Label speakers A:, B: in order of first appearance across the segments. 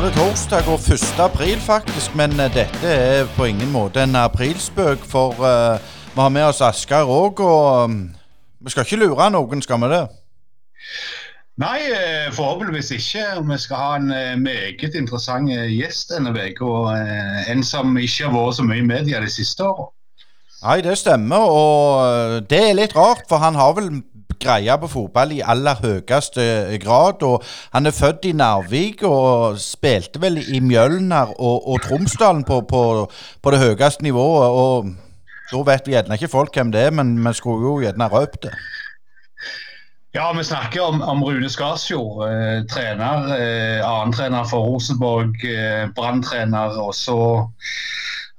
A: er det torsdag og 1. april, faktisk. Men eh, dette er på ingen måte en aprilspøk, for uh, vi har med oss Asgeir òg. Og um, vi skal ikke lure noen, skal vi det?
B: Nei, eh, forhåpentligvis ikke. Vi skal ha en meget interessant gjest denne uka. Og en som ikke har vært så mye i media de siste åra.
A: Nei, det stemmer. Og det er litt rart, for han har vel greie på fotball i aller høyeste grad. og Han er født i Narvik og spilte vel i Mjølner og, og Tromsdalen på, på, på, det høyeste nivået. og Da vet vi gjerne ikke folk hvem det er, men vi skulle jo gjerne røpt det.
B: Ja, vi snakker om, om Rune Skarsfjord. Eh, trener, eh, trener for Rosenborg, eh, branntrener.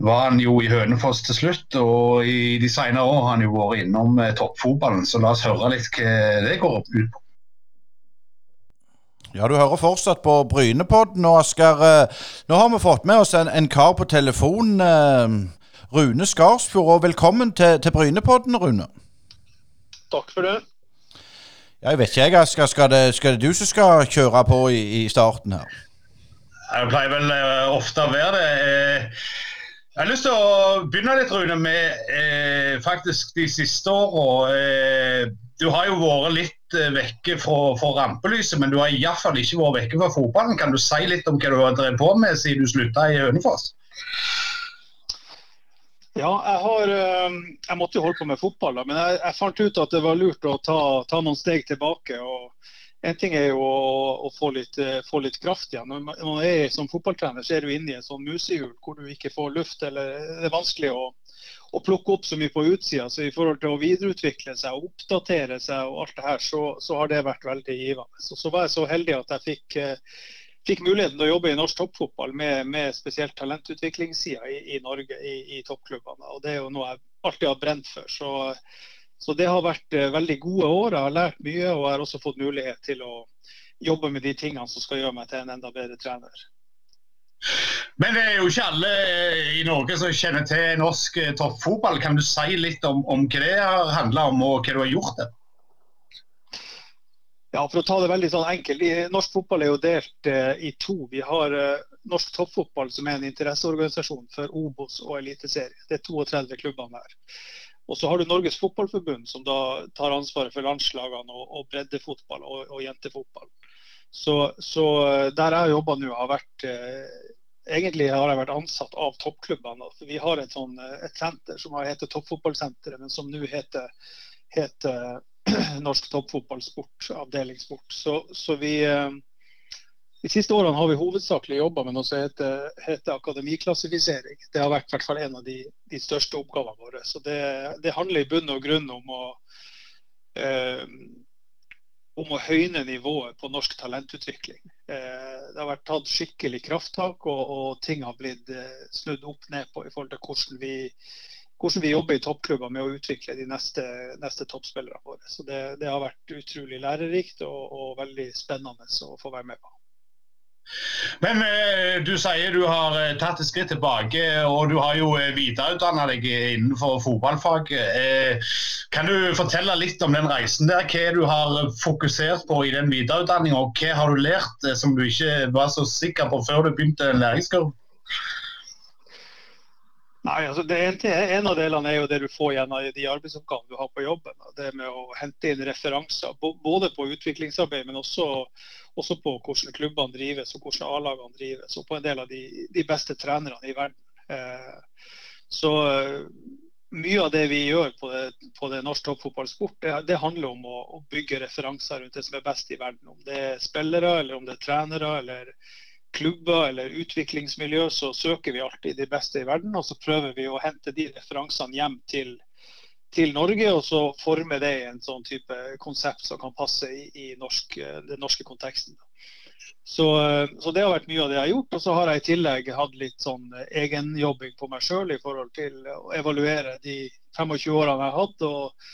B: Var han jo i Hønefoss til slutt, og i de senere år har han jo vært innom eh, toppfotballen. Så la oss høre litt hva det går ut på.
A: Ja, du hører fortsatt på Brynepodden. Og Asker, eh, nå har vi fått med oss en, en kar på telefon. Eh, Rune Skarsfjord, og velkommen til, til Brynepodden, Rune.
C: Takk for det.
A: Ja, jeg vet ikke, jeg, Asker. Skal det, skal det du som skal kjøre på i, i starten her?
B: Jeg pleier vel ofte å være det. Jeg har lyst til å begynne litt, Rune, med eh, faktisk de siste åra. Eh, du har jo vært litt eh, vekke fra, fra, rampelyset, men du har iallfall ikke vært vekke fra fotballen. Kan du si litt om hva du har drevet på med siden du slutta i Hønefoss?
C: Ja, jeg, har, eh, jeg måtte jo holde på med fotball, da, men jeg, jeg, fant ut at det var lurt å ta, ta noen steg tilbake. og en ting er jo å, å få, litt, eh, få, litt, kraft igjen. Når man er som fotballtrener, så er du inne i en sånn musehjul hvor du ikke får luft. eller Det er vanskelig å, å plukke opp så mye på utsida. Så i forhold til å videreutvikle seg og oppdatere seg og alt det her, så, så har det vært veldig givende. Så, så, var jeg så heldig at jeg fikk, eh, fikk muligheten til å jobbe i norsk toppfotball med, med spesielt talentutviklingssida i, i, Norge, i, i toppklubbene. Og det er jo noe jeg alltid har brent for. Så så det har vært eh, veldig gode år. Jeg har lært mye og jeg har også fått mulighet til å jobbe med de tingene som skal gjøre meg til en enda bedre trener.
B: Men det er jo ikke alle eh, i Norge som kjenner til norsk eh, toppfotball. Kan du si litt om, om hva det har handla om og hva du har gjort? det?
C: Ja, For å ta det veldig sånn enkelt. Norsk fotball er jo delt eh, i to. Vi har eh, Norsk toppfotball, som er en interesseorganisasjon for Obos og Eliteserien. Det er 32 klubbene her. Og så har du Norges Fotballforbund, som da tar ansvaret for landslagene og, og breddefotball og, og, jentefotball. Så, så eh, der jeg jobber nå, har vært eh, Egentlig har jeg vært ansatt av toppklubbene. For vi har et, sånn, eh, et senter som heter Toppfotballsenteret, men som nå heter, heter Norsk Toppfotballsport, avdelingssport. Så, så vi eh, de siste årene har vi hovedsakelig jobba med noe som heter, heter, akademiklassifisering. Det har vært hvert fall en av de, de største oppgavene våre. Så det, det, handler i bunn og grunn om å, eh, om å høyne nivået på norsk talentutvikling. Eh, det har vært tatt skikkelig krafttak, og, og ting har blitt eh, snudd opp ned på i forhold til hvordan vi, hvordan vi jobber i toppklubber med å utvikle de neste, neste toppspillerne våre. Så det, det, har vært utrolig lærerikt og, og veldig spennende å få være med på.
B: Men eh, du sier du har eh, tatt et skritt tilbake, og du har jo eh, videreutdanna deg innenfor fotballfag. Eh, kan du fortelle litt om den reisen der? Hva du har fokusert på i den videreutdanninga, og hva har du lært eh, som du ikke var så sikker på før du begynte læringskurven?
C: Nei, altså det En av delene er jo det du får gjennom de arbeidsoppgavene du har på jobben. Det med å hente inn referanser både på utviklingsarbeid, men også, også på hvordan klubbene drives og hvordan A-lagene drives. Og på en del av de, de beste trenerne i verden. Eh, så eh, mye av det vi gjør på det, på det norsk toppfotballsport, det, det, handler om å, å, bygge referanser rundt det som er best i verden. Om det er spillere, eller om det er trenere, eller klubber eller utviklingsmiljø, så søker vi alltid de beste i verden. Og så prøver vi å hente de referansene hjem til, til Norge, og så forme det i en sånn type konsept som kan passe i, i norsk, den norske konteksten. Så, så, det har vært mye av det jeg har gjort. Og så har jeg i tillegg hatt litt sånn egenjobbing på meg sjøl i forhold til å evaluere de 25 årene jeg har hatt. og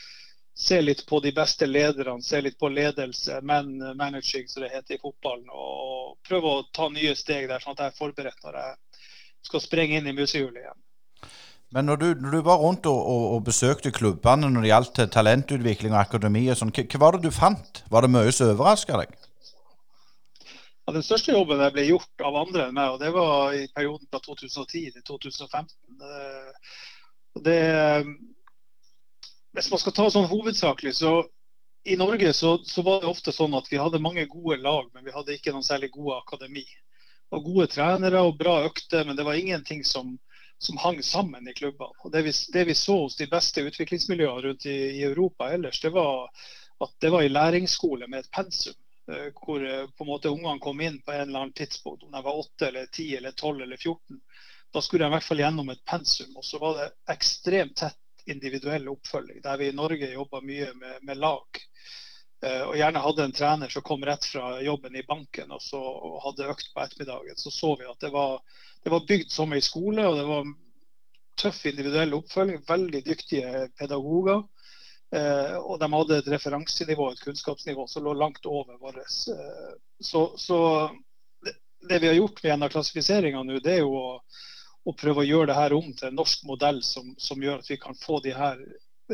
C: se litt på de beste lederne, se litt på ledelse, men managing som det heter i fotballen. Og prøve å ta nye steg der, sånn at jeg er forberedt når jeg skal sprenge inn i musehjulet igjen.
A: Men når du, når du, var rundt og, og, og, besøkte klubbene når det gjaldt talentutvikling og akademi, og sånn, hva, var det du fant? Var det mye som overraska deg?
C: Ja, Den største jobben jeg ble gjort av andre enn meg, og det var i perioden fra 2010 til 2015. Det, hvis man skal ta sånn hovedsakelig, så i Norge så, så, var det ofte sånn at vi hadde mange gode lag, men vi hadde ikke noen særlig gode akademi. Og gode trenere og bra økter, men det var ingenting som, som hang sammen i klubbene. Det vi, det vi, så hos de beste utviklingsmiljøene rundt i, i Europa ellers, det var at det var i læringsskole med et pensum. Eh, hvor eh, på en måte ungene kom inn på en eller annen tidspunkt, om de var 8 eller 10 eller 12 eller 14. Da skulle de i hvert fall gjennom et pensum. Og så var det ekstremt tett individuell oppfølging, der vi i Norge jobba mye med, med, lag. Eh, og gjerne hadde en trener som kom rett fra jobben i banken og, så, hadde økt på ettermiddagen. Så så vi at det var, det var bygd som ei skole, og det var tøff individuell oppfølging. Veldig dyktige pedagoger. Eh, og de hadde et referansenivå, et kunnskapsnivå, som lå langt over vårt. Eh, så, så det, det, vi har gjort med en av klassifiseringa nå, det er jo å, å, prøve å gjøre det her om til en norsk modell som, som gjør at vi kan få de her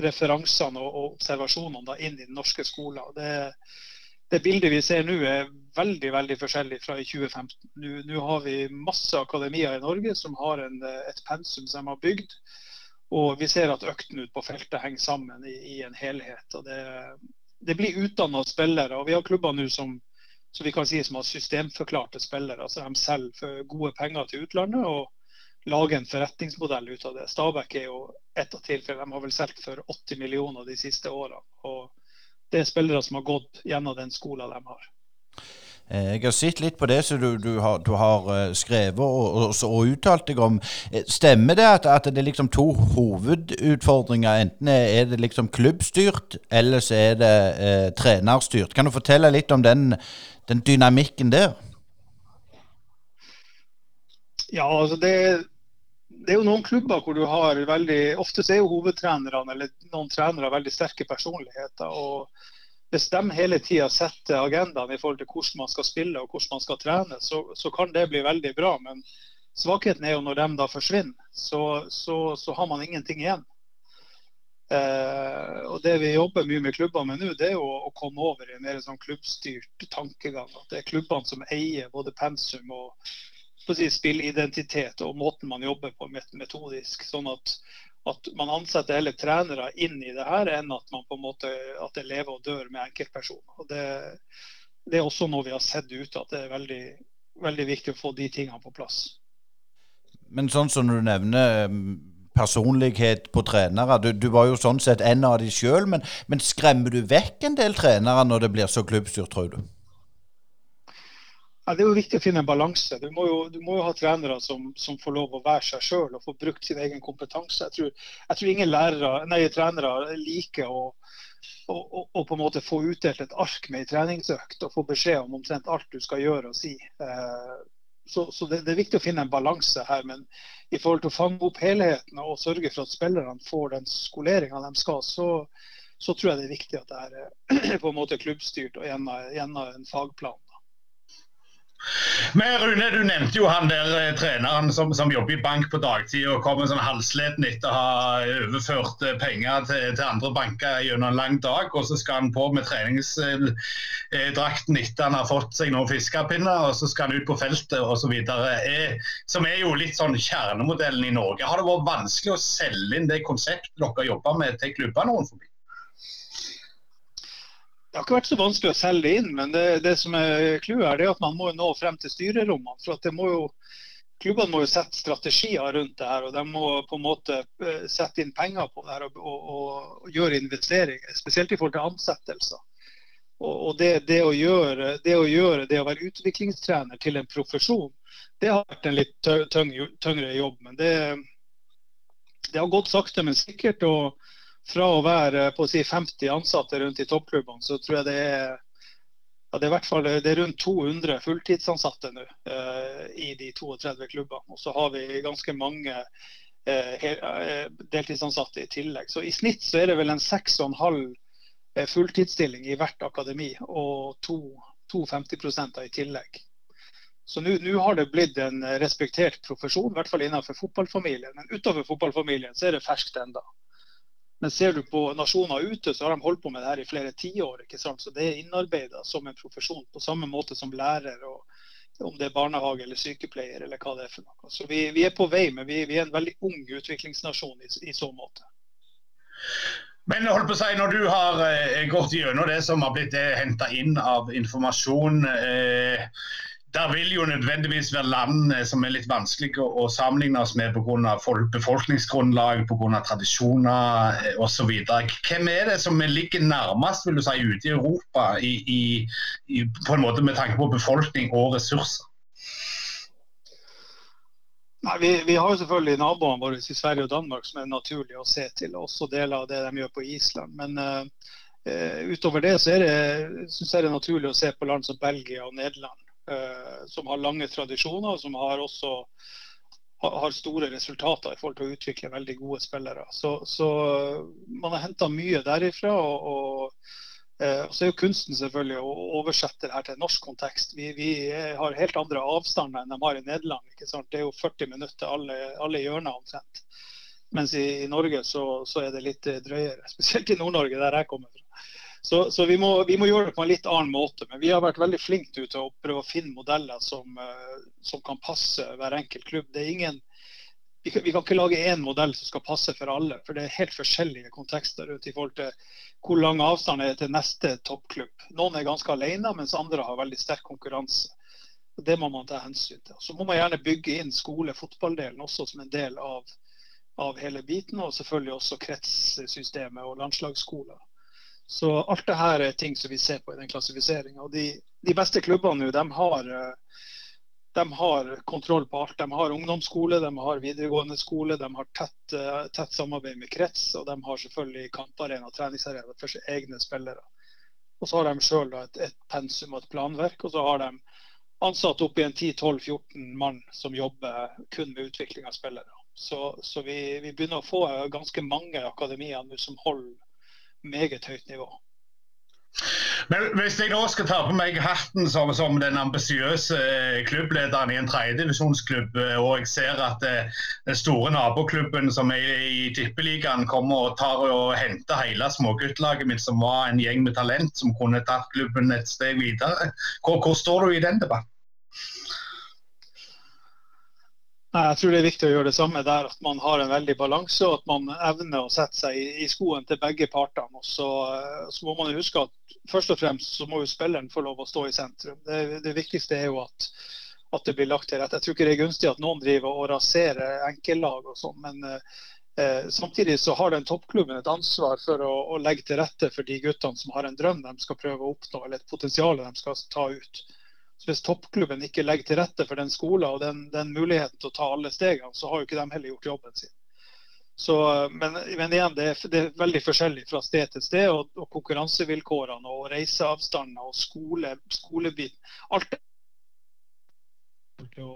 C: referansene og, observasjonene da, inn i den norske skolen. Det, det bildet vi ser nå er veldig veldig forskjellig fra i 2015. Nå, har vi masse akademier i Norge som har en, et pensum som de har bygd og vi ser at øktene ute på feltet henger sammen i, i en helhet. og Det, det blir utdanna spillere. og Vi har klubber nå som, som, vi kan si som har systemforklarte spillere. altså De selger gode penger til utlandet og lager en forretningsmodell ut av det. Stabæk er jo ett av tilfellene. De har vel solgt for 80 millioner de siste årene. og Det er spillere som har gått gjennom den skolen de har.
A: Eh, jeg har sett litt på det som du, du, har, du har, eh, skrevet og, og, og, uttalt deg om. Eh, stemmer det at, at, det er liksom to hovedutfordringer? Enten er det liksom klubbstyrt, eller så er det eh, trenerstyrt. Kan du fortelle litt om den, den dynamikken der?
C: Ja, altså det, det, er jo noen klubber hvor du har veldig Ofte er jo hovedtrenerne eller noen trenere veldig sterke personligheter. og hvis de hele tida setter agendaen i forhold til hvordan man skal spille og hvordan man skal trene, så, så, kan det bli veldig bra. Men svakheten er jo når de da forsvinner, så, så, så har man ingenting igjen. Eh, og Det vi jobber mye med klubber med nå, det er jo å komme over i en mer sånn klubbstyrt tankegang. At det er klubbene som eier både pensum og si, spillidentitet og måten man jobber på metodisk. sånn at at man ansetter heller trenere inn i det her, enn at man på en måte, at det lever og dør med enkeltpersoner. Og det, det, er også noe vi har sett ute, at det er veldig, veldig viktig å få de tingene på plass.
A: Men sånn som du nevner mm, personlighet på trenere. Du, du var jo sånn sett en av de sjøl, men, men, skremmer du vekk en del trenere når det blir så klubbstyrt, tror du?
C: Ja, det er jo viktig å finne en balanse. Du må jo, du må jo ha trenere som, som, får lov å være seg sjøl og få brukt sin egen kompetanse. Jeg tror, jeg tror ingen lærere, nei, trenere liker å, å, å, å, på en måte få utdelt et ark med en treningsøkt og få beskjed om omtrent alt du skal gjøre og si. Eh, så, så det, det, er viktig å finne en balanse her. Men i forhold til å fange opp helheten og sørge for at spillerne får den skoleringa de skal, så, så, tror jeg det er viktig at det er på en måte klubbstyrt og gjennom en fagplan.
B: Men Rune, du nevnte jo han der eh, treneren som, som, jobber i bank på dagtid og kommer sånn halvsliten etter å ha overført eh, penger til, til, andre banker gjennom en lang dag. Og så skal han på med treningsdrakten etter han har fått seg noen fiskepinner, og så skal han ut på feltet osv. Som er jo litt sånn kjernemodellen i Norge. Har det vært vanskelig å selge inn det konseptet dere jobber med til klubbene forbi?
C: Det har ikke vært så vanskelig å selge inn, men det, det som er clouet er at man må nå frem til styrerommene. for at det må jo Klubbene må jo sette strategier rundt det her, og de må på en måte eh, sette inn penger på det her og, og, og gjøre investeringer, spesielt i forhold til ansettelser. Og, og det, det, å gjøre, det, å gjøre, det å være utviklingstrener til en profesjon, det har vært en litt tyngre jobb. Men det, det har gått sakte, men sikkert. og fra å være på å si 50 ansatte rundt i toppklubbene, så tror jeg det er, ja, det er, i hvert fall, det er rundt 200 fulltidsansatte nå eh, i de 32 klubbene. Og så har vi ganske mange eh, eh, deltidsansatte i tillegg. Så i snitt så er det vel en 6,5 eh, fulltidsstilling i hvert akademi, og to, to 50 i tillegg. Så nå har det blitt en respektert profesjon, i hvert fall innenfor fotballfamilien. Men utover fotballfamilien så er det ferskt enda. Men ser du på nasjoner ute, så har de holdt på med det her i flere tiår. Så det er innarbeida som en profesjon, på samme måte som lærer og, om det er barnehage eller sykepleier eller hva det er for noe. Så vi, vi er på vei, men vi, vi, er en veldig ung utviklingsnasjon i, i så måte.
B: Men hold på å si, når du har eh, gått gjennom det som har blitt eh, henta inn av informasjon eh, der vil jo nødvendigvis være land eh, som er litt vanskelige å, å sammenligne oss med pga. befolkningsgrunnlag, pga. tradisjoner eh, osv. Hvem er det som ligger nærmest vil du si, ute i Europa i, i, i, på en måte med tanke på befolkning og ressurser?
C: Nei, vi, vi, har jo selvfølgelig naboene våre i Sverige og Danmark som er naturlig å se til. Også deler av det de gjør på Island. Men uh, utover det så er det, synes jeg det er naturlig å se på land som Belgia og Nederland. Uh, som har lange tradisjoner, og som har også har store resultater i forhold til å utvikle veldig gode spillere. Så, så man har henta mye derifra. og, og Eh, så er jo kunsten selvfølgelig å oversette det her til norsk kontekst. Vi, vi, har helt andre avstander enn de har i Nederland. Det er jo 40 minutter alle, alle hjørner omtrent. Mens i, i Norge så, så, er det litt eh, drøyere. Spesielt i Nord-Norge, der jeg kommer fra. Så, så vi, må, vi, må, gjøre det på en litt annen måte. Men vi har vært veldig flinke til å prøve å finne modeller som, eh, som kan passe hver enkelt klubb. Ingen vi kan, vi kan, ikke lage én modell som skal passe for alle. For det er helt forskjellige kontekster rundt i forhold til hvor lang avstand er til neste toppklubb. Noen er ganske alene, mens andre har veldig sterk konkurranse. Det må man ta hensyn til. Så må man gjerne bygge inn skole-fotballdelen også som en del av, av, hele biten. Og selvfølgelig også kretssystemet og landslagsskoler. Så alt det her er ting som vi ser på i den klassifiseringa. De, de beste klubbene nå, de har uh, de har kontroll på alt. De har ungdomsskole, de har videregående skole, de har tett, uh, tett samarbeid med krets, og de har selvfølgelig kamparena og treningsarena for sine egne spillere. Og så har de sjøl et, et, pensum og et planverk, og så har de ansatt opp i en 10-12-14 mann som jobber kun med utvikling av spillere. Så, så vi, vi, begynner å få ganske mange akademier som holder meget høyt nivå.
B: Men Hvis jeg nå skal ta på meg hatten som, som den ambisiøse eh, klubblederen i en tredjedivisjonsklubb, eh, og jeg ser at eh, den store naboklubben som er i Tippeligaen kommer og tar og henter hele småguttlaget mitt, som var en gjeng med talent som kunne tatt klubben et steg videre, hvor, hvor står du i den debatten?
C: Nei, Jeg tror det er viktig å gjøre det samme der, at man har en veldig balanse og at man evner å sette seg i, i skoen til begge partene. Og så, eh, så, må man huske at først og fremst så må jo spilleren få lov å stå i sentrum. Det, det viktigste er jo at, at, det blir lagt til rette. Jeg tror ikke det er gunstig at noen driver og raserer enkeltlag og sånn, men eh, samtidig så har den toppklubben et ansvar for å, å legge til rette for de guttene som har en drøm de skal prøve å oppnå, eller et potensial de skal ta ut. Så Hvis toppklubben ikke legger til rette for den skolen og den, den, muligheten til å ta alle stegene, så har jo ikke de heller gjort jobben sin. Så, men, men, igjen, det er, det er, veldig forskjellig fra sted til sted. Og, og konkurransevilkårene og reiseavstander og skole, skolebiten. Alt det å,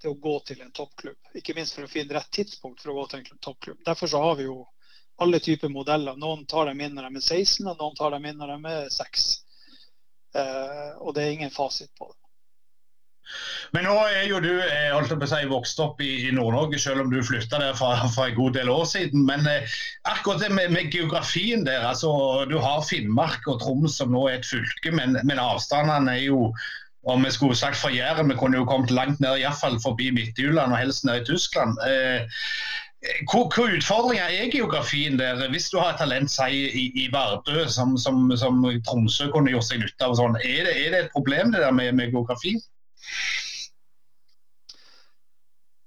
C: til å gå til en toppklubb. Ikke minst for å finne rett tidspunkt for å gå til en toppklubb. Derfor så har vi jo alle typer modeller. Noen tar dem inn når de er 16, og noen tar dem inn når de er 6. Uh, og det er ingen fasit på det.
B: Men nå er jo du eh, si, vokst opp i, i Nord-Norge, selv om du flytta der for, for, en god del år siden. Men eh, akkurat det med, med, geografien der, altså Du har Finnmark og Troms som nå er et fylke, men, men avstandene er jo om vi skulle sagt fra Jæren, vi kunne jo kommet langt ned, iallfall forbi Midtjylland og helst ned i Tyskland. Eh, hvor utfordringer er geografien der? Hvis du har et talent si, i, i Vardø, som, som, som, Tromsø kunne gjort seg nytte av, sånn, er, det, er, det, et problem det der med, med geografi?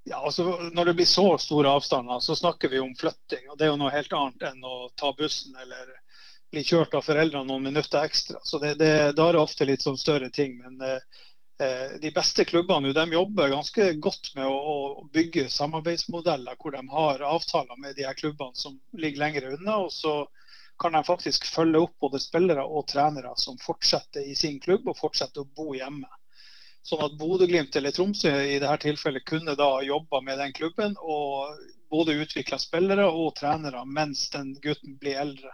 C: Ja, altså Når det blir så store avstander, så snakker vi om flytting. og Det er jo noe helt annet enn å ta bussen eller bli kjørt av foreldrene noen minutter ekstra. Så det, det, Da er det ofte litt sånn større ting. Men Eh, de beste klubbene de jobber ganske godt med å, bygge samarbeidsmodeller hvor de har avtaler med de her klubbene som ligger lenger unna. og så kan de faktisk følge opp både spillere og trenere som fortsetter i sin klubb og fortsetter å bo hjemme. Sånn at Bodø-Glimt eller Tromsø i dette tilfellet kunne da jobba med den klubben og både utvikla spillere og trenere mens den gutten blir eldre.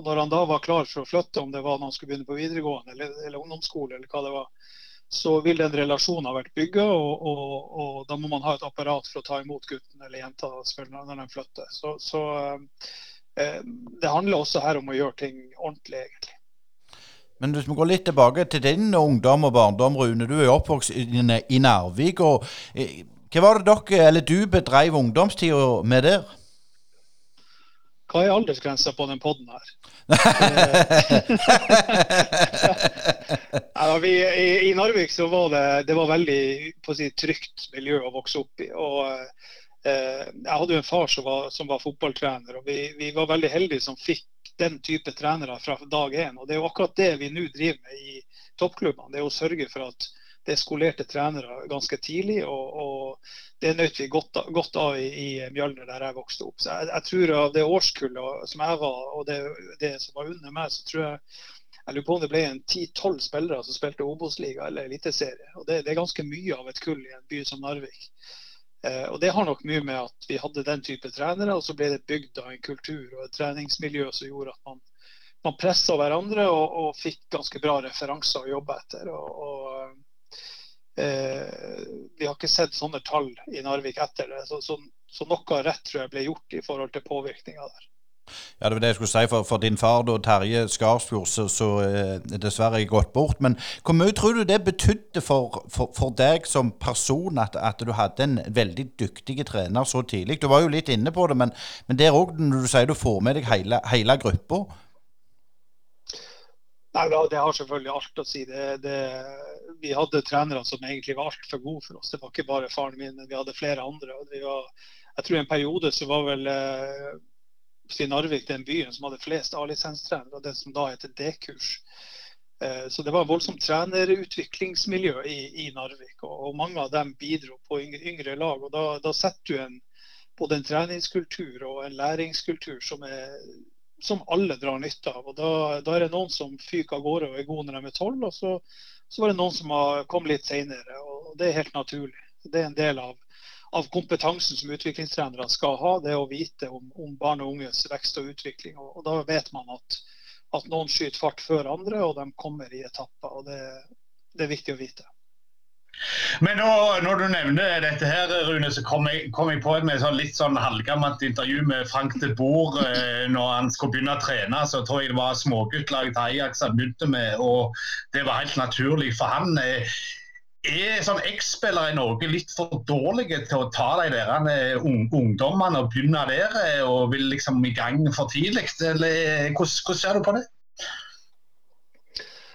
C: Og Når han da var klar for å flytte, om det var når han skulle begynne på videregående eller, eller ungdomsskole, eller hva det var, så vil den relasjonen ha vært bygga, og, og, og, da må man ha et apparat for å ta imot gutten eller jenta når de flytter. Så, så eh, det handler også her om å gjøre ting ordentlig, egentlig.
A: Men hvis vi går litt tilbake til din ungdom og barndom, Rune. Du er jo oppvokst i, Narvik. og eh, Hva var det dere, eller du bedrev ungdomstida med der?
C: Hva er aldersgrensa på den poden her? ja, vi, i, i, Narvik så var det, det var veldig si, trygt miljø å vokse opp i. og eh, Jeg hadde jo en far som var, som var fotballtrener, og vi, vi, var veldig heldige som fikk den type trenere fra dag én. Og Det er jo akkurat det vi nå driver med i toppklubbene. Det er å sørge for at det er skolerte trenere ganske tidlig. og, og Det nøt vi godt, godt av i, i, Mjølner, der jeg vokste opp. Så jeg, jeg tror Av det årskullet som jeg var, og det, det, som var under meg, så tror jeg jeg lurer på om det ble en 10-12 spillere som spilte Obos-liga eller Eliteserie. Og det, det, er ganske mye av et kull i en by som Narvik. Eh, og Det har nok mye med at vi hadde den type trenere, og så ble det bygd av en kultur og et treningsmiljø som gjorde at man, man pressa hverandre og, og, fikk ganske bra referanser å jobbe etter. og, og vi har ikke sett sånne tall i Narvik etter det. Så, så, så noe rett tror jeg ble gjort i forhold til påvirkninga der.
A: Ja, det var det jeg skulle si. For, for din far, da, Terje Skarsfjord, så, så eh, dessverre gått bort. Men hvor mye tror du det betydde for, for, for deg som person at, at, du hadde en veldig dyktig trener så tidlig? Du var jo litt inne på det, men, men der òg, når du sier du får med deg hele, hele gruppa?
C: Nei, Det har selvfølgelig alt å si. Det, det, vi hadde trenere som egentlig var altfor gode for oss. Det var ikke bare faren min, men vi hadde flere andre. Var, jeg tror i en periode så var vel eh, Narvik den byen som hadde flest A-lisenstrenere, det som da heter D-kurs. Eh, så det var en voldsomt trenerutviklingsmiljø i, i Narvik. Og, og, mange av dem bidro på yngre, yngre lag. og Da, da setter du en, både en treningskultur og en læringskultur som er som alle drar nytte av. og Da, da er det noen som fyker av gårde og er gode når de er tolv, og så, så, var det noen som har kommet litt senere. og Det er helt naturlig. Det er en del av, av kompetansen som utviklingstrenere skal ha, det å vite om, om barn og unges vekst og utvikling. og, og Da vet man at, at, noen skyter fart før andre, og de kommer i etapper. og det, det er viktig å vite.
B: Men nå, når du nevner dette her, Rune, så kom jeg, kom jeg på med sånn litt sånn halvgammelt intervju med Frank de Boer eh, når han skulle begynne å trene. Så tror jeg det var småguttlaget til Ajax han begynte med, og det var helt naturlig for han. Eh, er sånn X-spillere i Norge litt for dårlige til å ta de der un ungdommene og begynne der, eh, og vil liksom i gang for tidlig? Eller hvordan, hvordan ser du på det?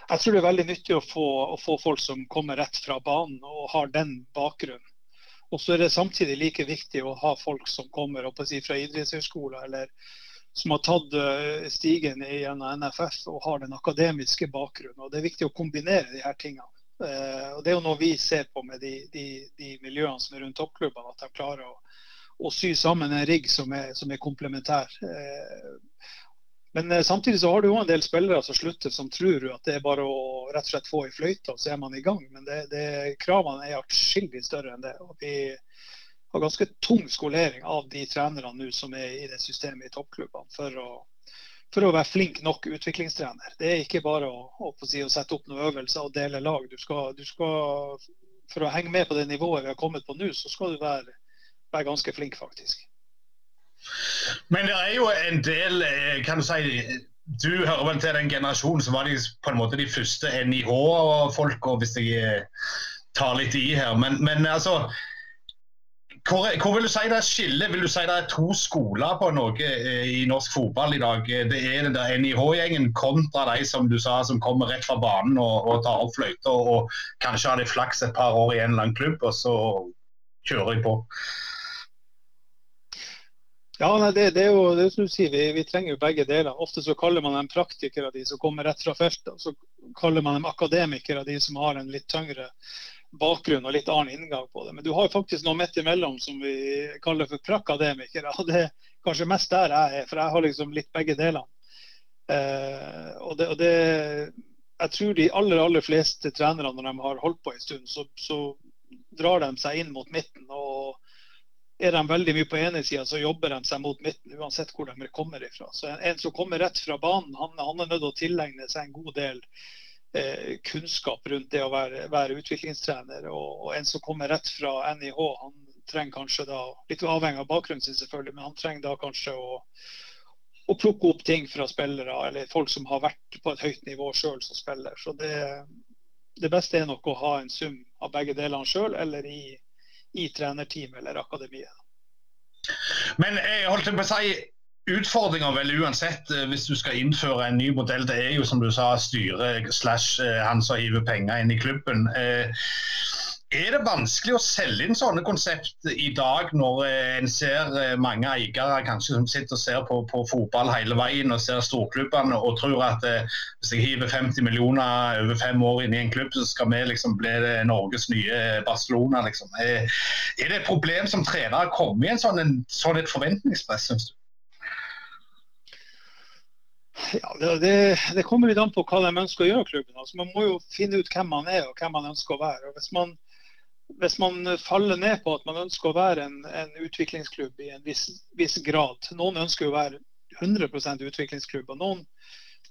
C: Jeg tror det er veldig nyttig å få, å få, folk som kommer rett fra banen og har den bakgrunnen. Og så er det samtidig like viktig å ha folk som kommer si, fra idrettshøyskoler eller som har tatt eh, stigen gjennom NFF og har den akademiske bakgrunnen. Og Det er viktig å kombinere de her tingene. Eh, og Det er jo noe vi ser på med de, de, de miljøene som er rundt toppklubbene, at de klarer å, å sy sammen en rigg som er, som er komplementær. Men eh, samtidig så har du jo en del spillere som slutter, som tror at det er bare å rett og slett få i fløyta, så er man i gang. Men det, det, kravene er atskillig større enn det. og Vi har ganske tung skolering av de trenerne nå som er i det systemet i toppklubbene, for å, for å være flink nok utviklingstrener. Det er ikke bare å, å, si, å sette opp noen øvelser og dele lag. Du skal, du skal, for å henge med på det nivået vi har kommet på nå, så skal du være, være ganske flink, faktisk.
B: Men det er jo en del eh, kan du si, du hører vel til den generasjonen som var de, på en måte de første NIH-folka, hvis jeg eh, tar litt i her. Men, men altså hvor, hvor, vil du si det er skillet? Vil du si det er to skoler på noe eh, i norsk fotball i dag? Det er den der NIH-gjengen kontra de som du sa, som kommer rett fra banen og, og tar opp fløyta og, og kanskje har de flaks et par år i en eller annen klubb, og så kjører de på.
C: Ja, nei, det, det, er jo det som du sier, vi, vi, trenger jo begge deler. Ofte så kaller man dem praktikere, de som kommer rett fra feltet. Og så kaller man dem akademikere, de som har en litt tyngre bakgrunn og litt annen inngang på det. Men du har jo faktisk noe midt imellom som vi kaller for prakademikere. og Det er kanskje mest der jeg er, for jeg har liksom litt begge delene. Eh, og, det, og det, jeg tror de aller, aller fleste trenere, når de har holdt på en stund, så, så drar de seg inn mot midten. og er de veldig mye på ene sida, så jobber de seg mot midten, uansett hvor de kommer ifra. Så en, en som kommer rett fra banen, han, han, er nødt til å tilegne seg en god del eh, kunnskap rundt det å være, være utviklingstrener. Og, og, en som kommer rett fra NIH, han trenger kanskje da, litt avhengig av bakgrunnen sin selvfølgelig, men han trenger da kanskje å, å plukke opp ting fra spillere eller folk som har vært på et høyt nivå sjøl som spiller. Så det, det, beste er nok å ha en sum av begge delene sjøl eller i, i trenerteamet eller akademiet.
B: Men jeg holdt på å si Utfordringa vel uansett eh, hvis du skal innføre en ny modell, det er jo som du sa styret slash eh, han som hiver penger inn i klubben. Eh, er det vanskelig å selge inn sånne konsept i dag, når eh, en ser eh, mange eiere kanskje som sitter og ser på, på fotball hele veien og ser storklubbene og tror at eh, hvis jeg hiver 50 millioner over fem år inn i en klubb, så skal vi liksom bli Norges nye Barcelona? Liksom. Er, er, det et problem som trener å komme i en sånn, en, sånn et forventningspress, syns du?
C: Ja, det, det, kommer litt an på hva de ønsker å gjøre klubben. Altså, man må jo finne ut hvem man er og hvem man ønsker å være. Og hvis man hvis man faller ned på at man ønsker å være en, en utviklingsklubb i en viss, viss, grad Noen ønsker å være 100 utviklingsklubb, og noen,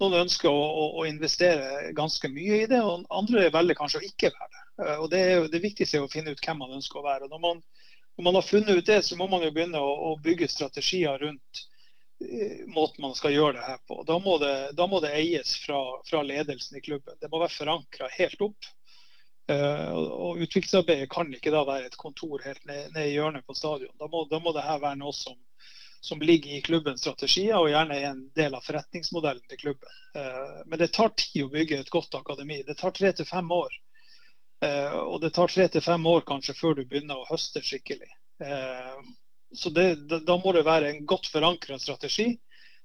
C: noen ønsker å, å, å, investere ganske mye i det. og Andre velger kanskje å ikke være det. Eh, og Det, er, det viktigste er å finne ut hvem man ønsker å være. Når man, når man har funnet ut det, så må man jo begynne å, å bygge strategier rundt eh, måten man skal gjøre det her på. Da må det, da må det eies fra, fra, ledelsen i klubben. Det må være forankra helt opp. Uh, og Utviklingsarbeidet kan ikke da være et kontor helt ned, ned i hjørnet på stadion. Da må, da må det her være noe som, som, ligger i klubbens strategier, og gjerne er en del av forretningsmodellen til klubben. Uh, men det tar tid å bygge et godt akademi. Det tar tre til fem år. Uh, og det tar tre til fem år kanskje før du begynner å høste skikkelig. så det, da, må det være en godt forankra strategi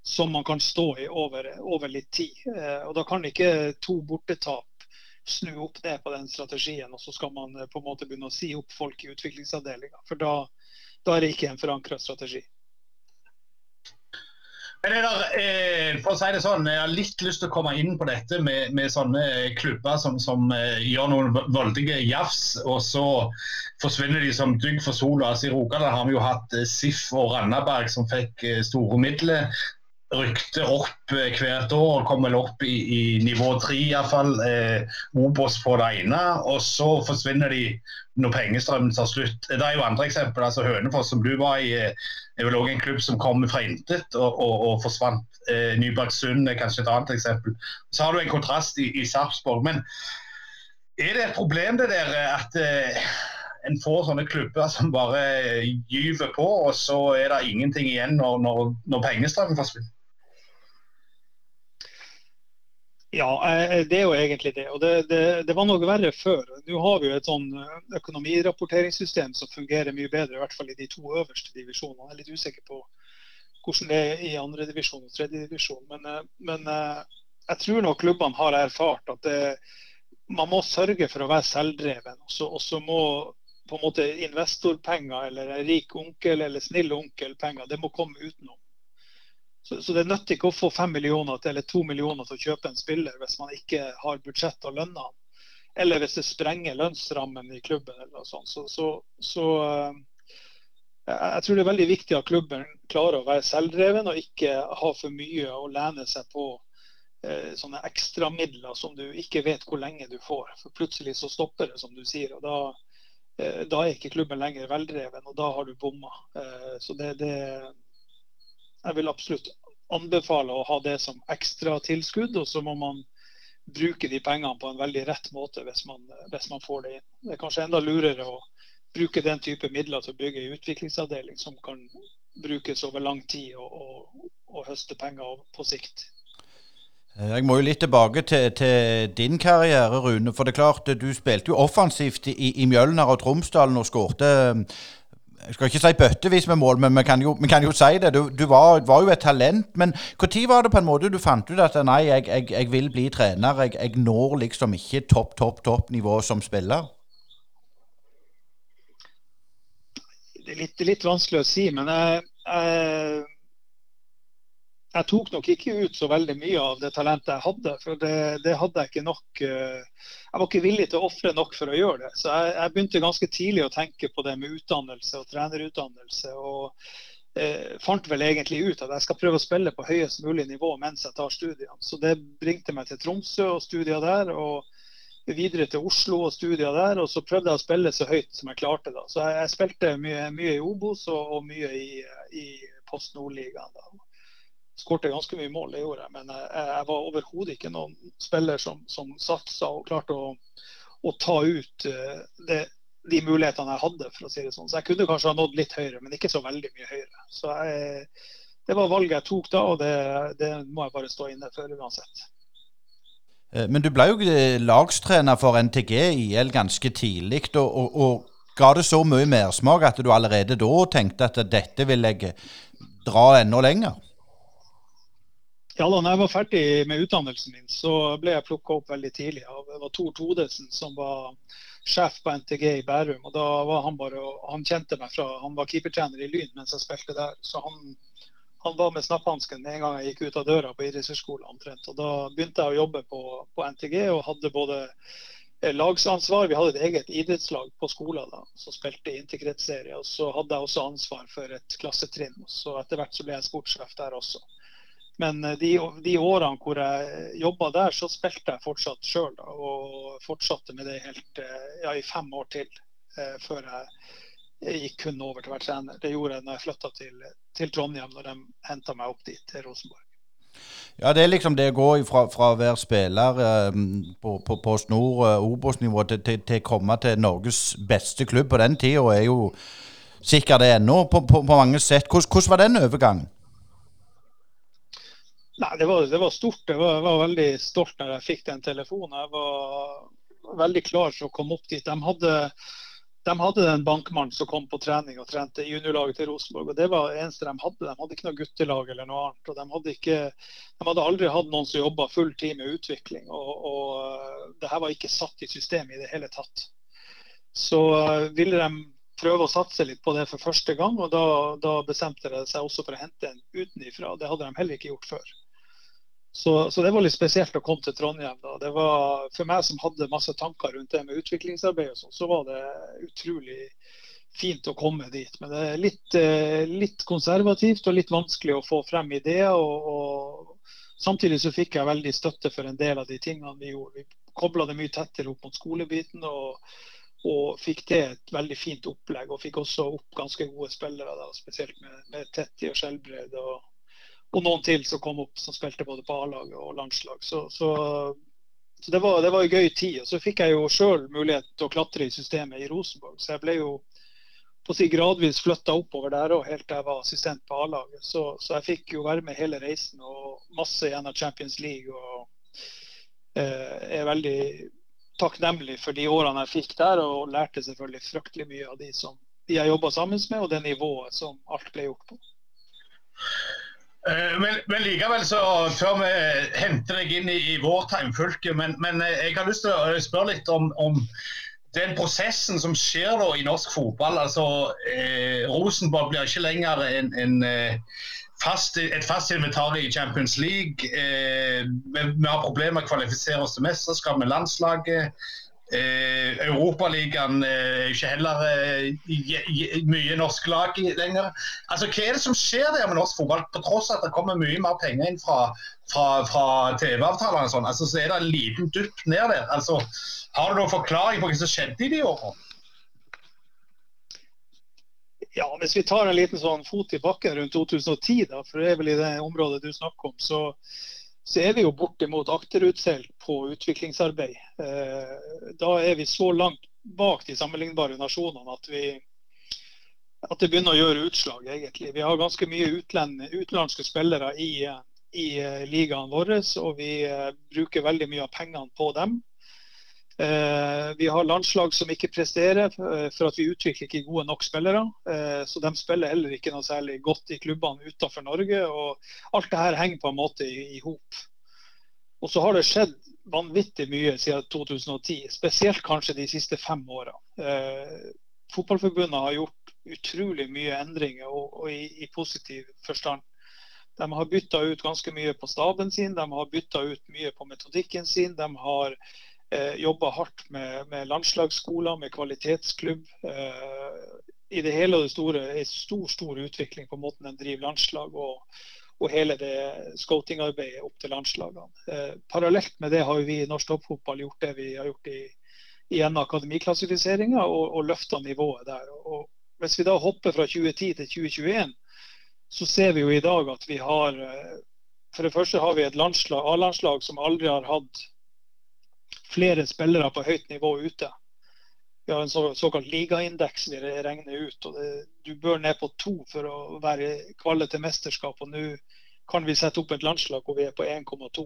C: som man kan stå i over, over litt tid. og Da kan ikke to bortetap snu opp ned på den strategien, og så skal man eh, på en måte begynne å si opp folk i utviklingsavdelinga. For da, da, er det ikke en forankra strategi.
B: Men der, eh, for å si det sånn, Jeg har litt lyst til å komme inn på dette med, med sånne klubber som, som eh, gjør noen voldige jafs, og så forsvinner de som dugg for sola. Altså, I Rogaland har vi jo hatt eh, SIF og Randaberg som fikk eh, store midler rykte opp eh, hvert år, og kommer opp i, i nivå tre iallfall. Eh, Obos på det ene, og så forsvinner de når pengestrømmen tar slutt. Det er jo andre eksempler. altså Hønefoss, som du var i, eh, er vel òg en klubb som kom fra intet og, og, og forsvant. Eh, Nybergsund er kanskje et annet eksempel. Så har du en kontrast i, i Sarpsborg. Men er det et problem det der at eh, en får sånne klubber som bare gyver på, og så er det ingenting igjen når, når, når pengestrømmen forsvinner?
C: Ja, eh, det er jo egentlig det. Og det, det, det var noe verre før. Nå har vi jo et sånn eh, økonomirapporteringssystem som fungerer mye bedre, i hvert fall i de to øverste divisjonene. Jeg er litt usikker på hvordan det er i andre divisjon og tredjedivisjon. Men, eh, men jeg tror nok klubbene har erfart at det, man må sørge for å være selvdreven. Og så må på en måte investorpenger eller rik onkel eller snill onkel-penger, det må komme utenom. Så, så, det nytter ikke å få fem millioner til, eller to millioner til å kjøpe en spiller hvis man ikke har budsjett og lønner han. Eller hvis det sprenger lønnsrammen i klubben. eller noe sånt. Så, så, så uh, jeg tror det er veldig viktig at klubben klarer å være selvdreven og ikke ha for mye å lene seg på eh, sånne ekstramidler som du ikke vet hvor lenge du får. For plutselig så stopper det, som du sier. og da, eh, da er ikke klubben lenger veldreven, og da har du bomma. Så det, det, jeg vil absolutt anbefale å ha det som ekstra tilskudd, og så må man bruke de pengene på en veldig rett måte hvis man, hvis man får det inn. Det er kanskje enda lurere å bruke den type midler til å bygge en utviklingsavdeling som kan brukes over lang tid og, og, og høste penger på sikt.
A: Jeg må jo litt tilbake til, til, din karriere, Rune. For det er klart, du spilte jo offensivt i, i Mjølner og Tromsdalen og skårte jeg skal ikke si bøttevis med mål, men vi kan jo, vi kan jo si det. Du, du var, var, jo et talent. Men når var det på en måte du fant ut at nei, jeg, jeg, jeg vil bli trener? Jeg, jeg, når liksom ikke topp, topp, topp nivå som spiller?
C: Det er litt, litt vanskelig å si, men jeg, jeg jeg tok nok ikke ut så veldig mye av det talentet jeg hadde. For det, det hadde jeg ikke nok eh, Jeg var ikke villig til å ofre nok for å gjøre det. Så jeg, jeg, begynte ganske tidlig å tenke på det med utdannelse og trenerutdannelse. Og eh, fant vel egentlig ut at jeg skal prøve å spille på høyest mulig nivå mens jeg tar studiene. Så det bringte meg til Tromsø og studier der. og videre til Oslo og studier der. Og så prøvde jeg å spille så høyt som jeg klarte. da. Så jeg, jeg spilte mye, mye, i Obos og, og mye i, i Post Nord-ligaen. Skårte ganske mye mål, det jeg. Men jeg, jeg var overhodet ikke noen spiller som, som satsa og klarte å, å ta ut uh, det, de mulighetene jeg hadde, for å si det sånn. Så jeg kunne kanskje ha nådd litt høyere, men ikke så veldig mye høyere. Så jeg, det var valget jeg tok da, og det, det må jeg bare stå inne for uansett.
A: Eh, men du ble jo lagstrener for NTG IL ganske tidlig, og, og, og, ga det så mye mersmak at du allerede da tenkte at dette vil jeg dra enda lenger?
C: Ja, da når jeg var ferdig med utdannelsen min, så ble jeg plukka opp veldig tidlig det var Tor Todesen, som var sjef på NTG i Bærum. og da var Han bare, han kjente meg fra, han var keepertrener i Lyn mens jeg spilte der. så han han var med snapphansken en gang jeg gikk ut av døra på idrettshøyskolen omtrent. Og da begynte jeg å jobbe på, på, NTG og hadde både eh, lagsansvar, vi hadde et eget idrettslag på skolen da, som spilte integritetsserie. Og så hadde jeg også ansvar for et klassetrinn. Så etter hvert så ble jeg sportssjef der også. Men eh, de, de årene hvor jeg jobba der, så spilte jeg fortsatt sjøl. Og fortsatte med det helt, eh, ja, i fem år til. Eh, før jeg gikk kun over til å være trener. Det gjorde jeg når jeg flytta til, til, Trondheim, når de henta meg opp dit, til Rosenborg.
A: Ja, det er liksom det å gå fra, fra å være spiller eh, på, på, på snor eh, Obos-nivå til, å komme til Norges beste klubb på den tida, er jo sikkert det ennå på, på, på, mange sett. Hvordan, hvordan, var den overgangen?
C: Nei, det var, det var stort. Jeg var, var, veldig stolt når jeg fikk den telefonen. Jeg var veldig klar for å komme opp dit. De hadde de hadde en bankmann som kom på trening og trente juniorlaget til Rosenborg. og Det var det eneste de hadde. De hadde ikke noe guttelag eller noe annet. og De hadde, ikke, de hadde aldri hatt noen som jobba full tid med utvikling. og, og Det her var ikke satt i systemet i det hele tatt. Så uh, ville de prøve å satse litt på det for første gang, og da, da bestemte de seg også for å hente en utenifra. Det hadde de heller ikke gjort før. Så, så, det var litt spesielt å komme til Trondheim. Da. Det var, for meg som hadde masse tanker rundt det med utviklingsarbeid, og sånt, så var det utrolig fint å komme dit. Men det er litt, eh, litt konservativt og litt vanskelig å få frem ideer. Og, og, samtidig så fikk jeg veldig støtte for en del av de tingene vi gjorde. Vi kobla det mye tettere opp mot skolebiten. og, og fikk det et veldig fint opplegg. Og fikk også opp ganske gode spillere, da, spesielt med, med Tetti og Skjelbred. Og, og noen til som kom opp som spilte både på A-lag og landslag. Så, så, så det, var, det var en gøy tid. Og så fikk jeg jo sjøl mulighet til å klatre i systemet i Rosenborg. Så jeg ble jo på å si gradvis flytta oppover der òg, helt til jeg var assistent på A-laget. Så, så, jeg fikk jo være med hele reisen og masse gjennom Champions League. Og eh, er veldig takknemlig for de årene jeg fikk der, og lærte selvfølgelig fryktelig mye av de som de jeg jobba sammen med, og det nivået som alt ble gjort på.
B: Eh, men, men, likevel, så før vi henter deg inn i, i vårt heimfylke, men, men, eh, jeg har lyst til å spørre litt om, om den prosessen som skjer da i norsk fotball. altså eh, Rosenborg blir ikke lenger en, en eh, fast, et fast inventar i Champions League. Eh, vi, vi, har problemer med å kvalifisere oss til mesterskap med landslaget. Eh, Europaligaen er eh, ikke heller eh, mye norsk lag lenger. Altså, Hva er det som skjer der med norsk fotball, på tross at det kommer mye mer penger inn fra, fra, fra TV-avtalene? Sånn. Altså, så er det en liten dupp ned der. Altså, har du noen forklaring på hva som skjedde i de årene?
C: Ja, Hvis vi tar en liten sånn fot i bakken rundt 2010, da, for det er vel i det området du snakker om, så så er vi jo bortimot akterutseilt på utviklingsarbeid. Eh, da er vi så langt bak de sammenlignbare nasjonene at, vi, at det begynner å gjøre utslag, egentlig. Vi har ganske mye utlend, utenlandske spillere i, i eh, ligaen vår, og vi eh, bruker veldig mye av pengene på dem. Eh, vi har landslag som ikke presterer eh, for at vi utvikler ikke gode nok spillere. Eh, så de spiller heller ikke noe særlig godt i klubbene utenfor Norge. og Alt det her henger på en måte i hop. Og så har det skjedd vanvittig mye siden 2010, spesielt kanskje de siste fem åra. Fotballforbundet har gjort utrolig mye endringer, og, og i, i, positiv forstand. De har bytta ut ganske mye på staben sin, de har bytta ut mye på metodikken sin. De har eh, jobber hardt med, med, landslagsskoler, med kvalitetsklubb. Eh, I det hele og det store er stor stor utvikling på måten en driver landslag og, og hele det scoutingarbeidet opp til landslagene. Eh, parallelt med det har vi i norsk toppfotball gjort det vi har gjort i, i akademiklassifiseringa og, og løfta nivået der. Og hvis vi da hopper fra 2010 til 2021, så ser vi jo i dag at vi har eh, For det første har vi et A-landslag som aldri har hatt flere spillere på høyt nivå ute. Vi har en så, såkalt ligaindeks vi regner ut. og det, Du bør ned på to for å være kvalle til mesterskap. og Nå kan vi sette opp et landslag hvor vi er på 1,2.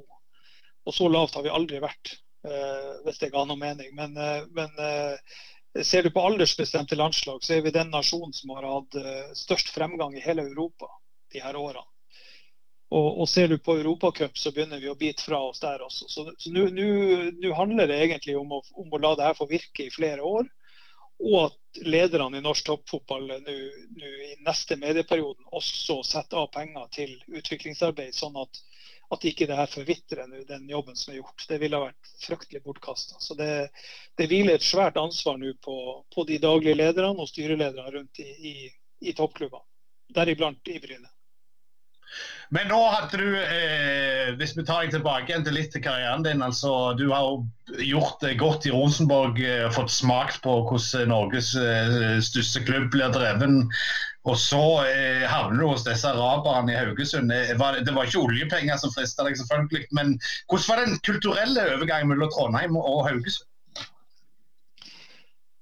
C: Og Så lavt har vi aldri vært, eh, hvis det ga noe mening. Men, eh, men eh, ser du på aldersbestemte landslag, så er vi den nasjonen som har hatt eh, størst fremgang i hele Europa de her årene. Og, og, ser du på Europacup, så begynner vi å bite fra oss der også. Så nå handler det egentlig om å, om å, la det her få virke i flere år. Og at lederne i norsk toppfotball nå i neste medieperioden også setter av penger til utviklingsarbeid, sånn at, at ikke det her forvitrer nå, den jobben som er gjort. Det ville ha vært fryktelig bortkasta. Så det, det, hviler et svært ansvar nå på, på, de daglige lederne og styrelederne rundt i, i, i toppklubbene. Deriblant i Bryne.
B: Men nå hadde du, eh, hvis vi tar deg tilbake igjen til litt til karrieren din. altså Du har gjort det godt i Rosenborg, eh, fått smakt på hvordan Norges eh, største klubb blir dreven. Og så eh, havner du hos disse araberne i Haugesund. Det var, det var ikke oljepenger som frista deg, selvfølgelig. Men hvordan var den kulturelle overgangen mellom Trondheim og Haugesund?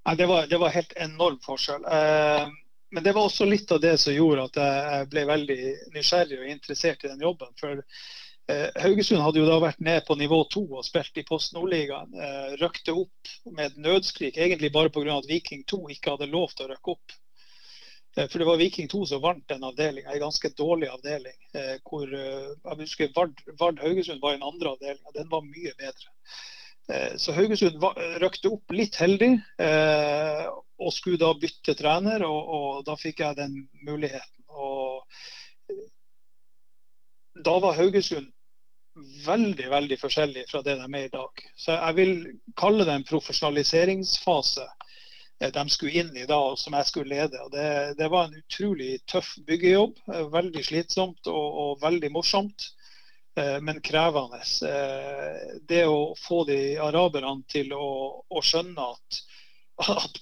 C: Ja, det, var, det var helt enorm forskjell. Eh, men det var også litt av det som gjorde at jeg ble veldig nysgjerrig og interessert i den jobben. For eh, Haugesund hadde jo da vært ned på nivå to og spilt i Post Nordligaen. Eh, røkte opp med et nødskrik, egentlig bare pga. at Viking 2 ikke hadde lov til å røkke opp. Eh, for det var Viking 2 som vant den avdelinga, en ganske dårlig avdeling. Eh, hvor eh, jeg husker Vard, Vard Haugesund var i den andre avdelinga, den var mye bedre. Eh, så Haugesund røkte opp litt heldig, eh, og skulle da bytte trener. Og, og da fikk jeg den muligheten. Og da var Haugesund veldig veldig forskjellig fra det de er i dag. Så jeg vil kalle det en profesjonaliseringsfase eh, de skulle inn i da, som jeg skulle lede. Og det, det var en utrolig tøff byggejobb. Veldig slitsomt og, og veldig morsomt. Eh, men krevende. Eh, det å få de araberne til å, å skjønne at, at,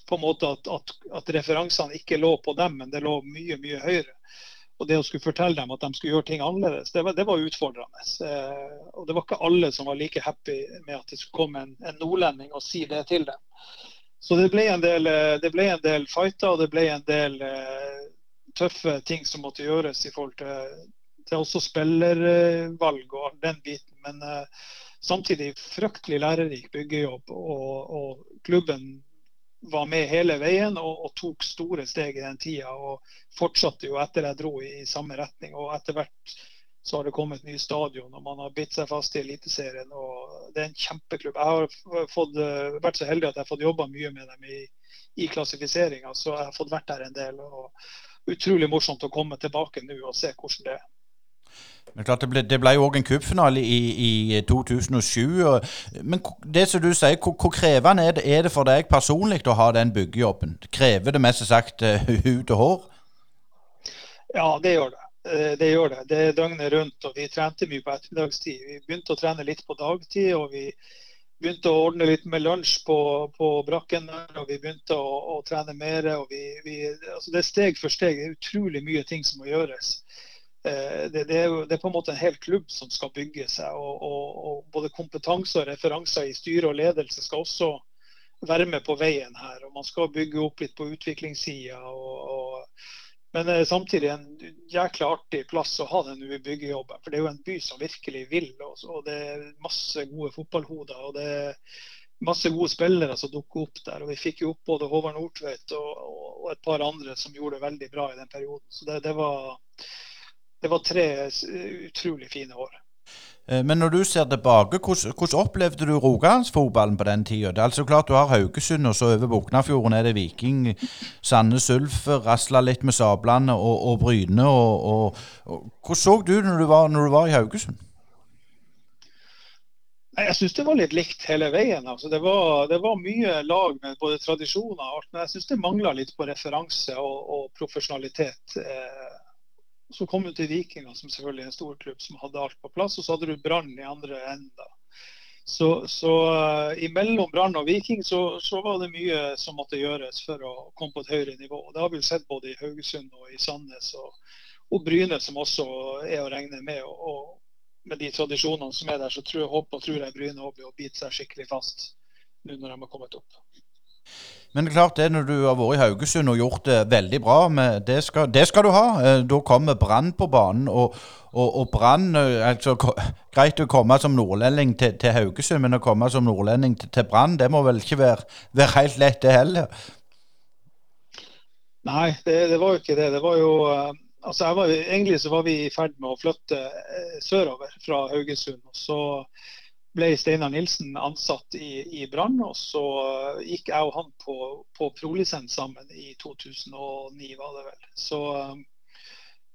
C: at, at, referansene ikke lå på dem, men det lå mye, mye høyere. Og det å skulle fortelle dem at de skulle gjøre ting annerledes, det var, det var utfordrende. Eh, og det var ikke alle som var like happy med at det skulle komme en, en nordlending og si det til dem. Så det ble en del, ble en del fighter og det ble en del tøffe ting som måtte gjøres i forhold til det er også spillervalg og den biten. Men uh, samtidig fryktelig lærerik byggejobb. Og, og, klubben var med hele veien og, og, tok store steg i den tida. Og fortsatte jo etter jeg dro i, i samme retning. Og etter hvert så har det kommet nye stadion, og man har bitt seg fast i Eliteserien. og Det er en kjempeklubb. Jeg har fått, uh, vært så heldig at jeg har fått jobba mye med dem i, i klassifiseringa, så jeg har fått vært der en del. og Utrolig morsomt å komme tilbake nå og se hvordan det er.
A: Men klart Det ble, jo òg en cupfinale i, i, 2007. Og, men det som du sier, hvor, hvor krevende er det, er det, for deg personlig å ha den byggejobben? Krever det mest sagt uh, hud og hår?
C: Ja, det gjør det. Eh, det gjør det. Det er døgnet rundt, og vi trente mye på ettermiddagstid. Vi begynte å trene litt på dagtid, og vi begynte å ordne litt med lunsj på, på brakken. og Vi begynte å, å trene mer. og vi, vi, altså Det er steg for steg. Det er utrolig mye ting som må gjøres. Eh, det, det, er jo, det, er på en måte en hel klubb som skal bygge seg. Og, og, og både kompetanse og referanser i styre og ledelse skal også være med på veien her. og Man skal bygge opp litt på utviklingssida. Men eh, samtidig en jækla artig plass å ha den byggjobben. For det er jo en by som virkelig vil. Også, og Det er masse gode fotballhoder. og det er masse gode spillere som dukker opp der. og Vi fikk jo opp både Håvard Nordtveit og, og, et par andre som gjorde det veldig bra i den perioden. Så det, det var det var tre utrolig fine år.
A: Eh, men når du ser tilbake, hvordan, hvordan opplevde du Rogalandsfotballen på den tida? Det er altså klart du har Haugesund, og så over Boknafjorden er det Viking, Sandnes Ulf, rasla litt med sablene og, og Bryne. Og, og, og, hvordan så du når du var, når du var i Haugesund?
C: Jeg syns det var litt likt hele veien. Altså, det, var, det, var, mye lag med både tradisjoner og alt, men jeg syns det mangla litt på referanse og, og profesjonalitet. Eh, så kom du til Vikinga, som selvfølgelig er en stor klubb som hadde alt på plass. Og så hadde du Brann i andre enda. Så, så uh, imellom Brann og Viking så, så, var det mye som måtte gjøres for å komme på et høyere nivå. Det har vi sett både i Haugesund og i Sandnes og, og Bryne, som også er å regne med. Og, med de tradisjonene som er der, så tror jeg, håper og tror jeg Bryne blir å bite seg skikkelig fast nå når de har kommet opp.
A: Men det er klart det når du har vært i Haugesund og gjort det veldig bra, det skal, det, skal, du ha. Eh, da kommer Brann på banen. Og, og, og Brann eh, altså, Greit å komme som nordlending til, til, Haugesund, men å komme som nordlending til, til Brann, det må vel ikke være, være helt lett, det heller?
C: Nei, det, det, var jo ikke det. Det var jo eh, Altså, var, egentlig så var vi i ferd med å flytte sørover fra Haugesund. og så ble Steinar Nilsen ansatt i, i Brann. Og så gikk jeg og han på, på prolisens sammen i 2009, var det vel. Så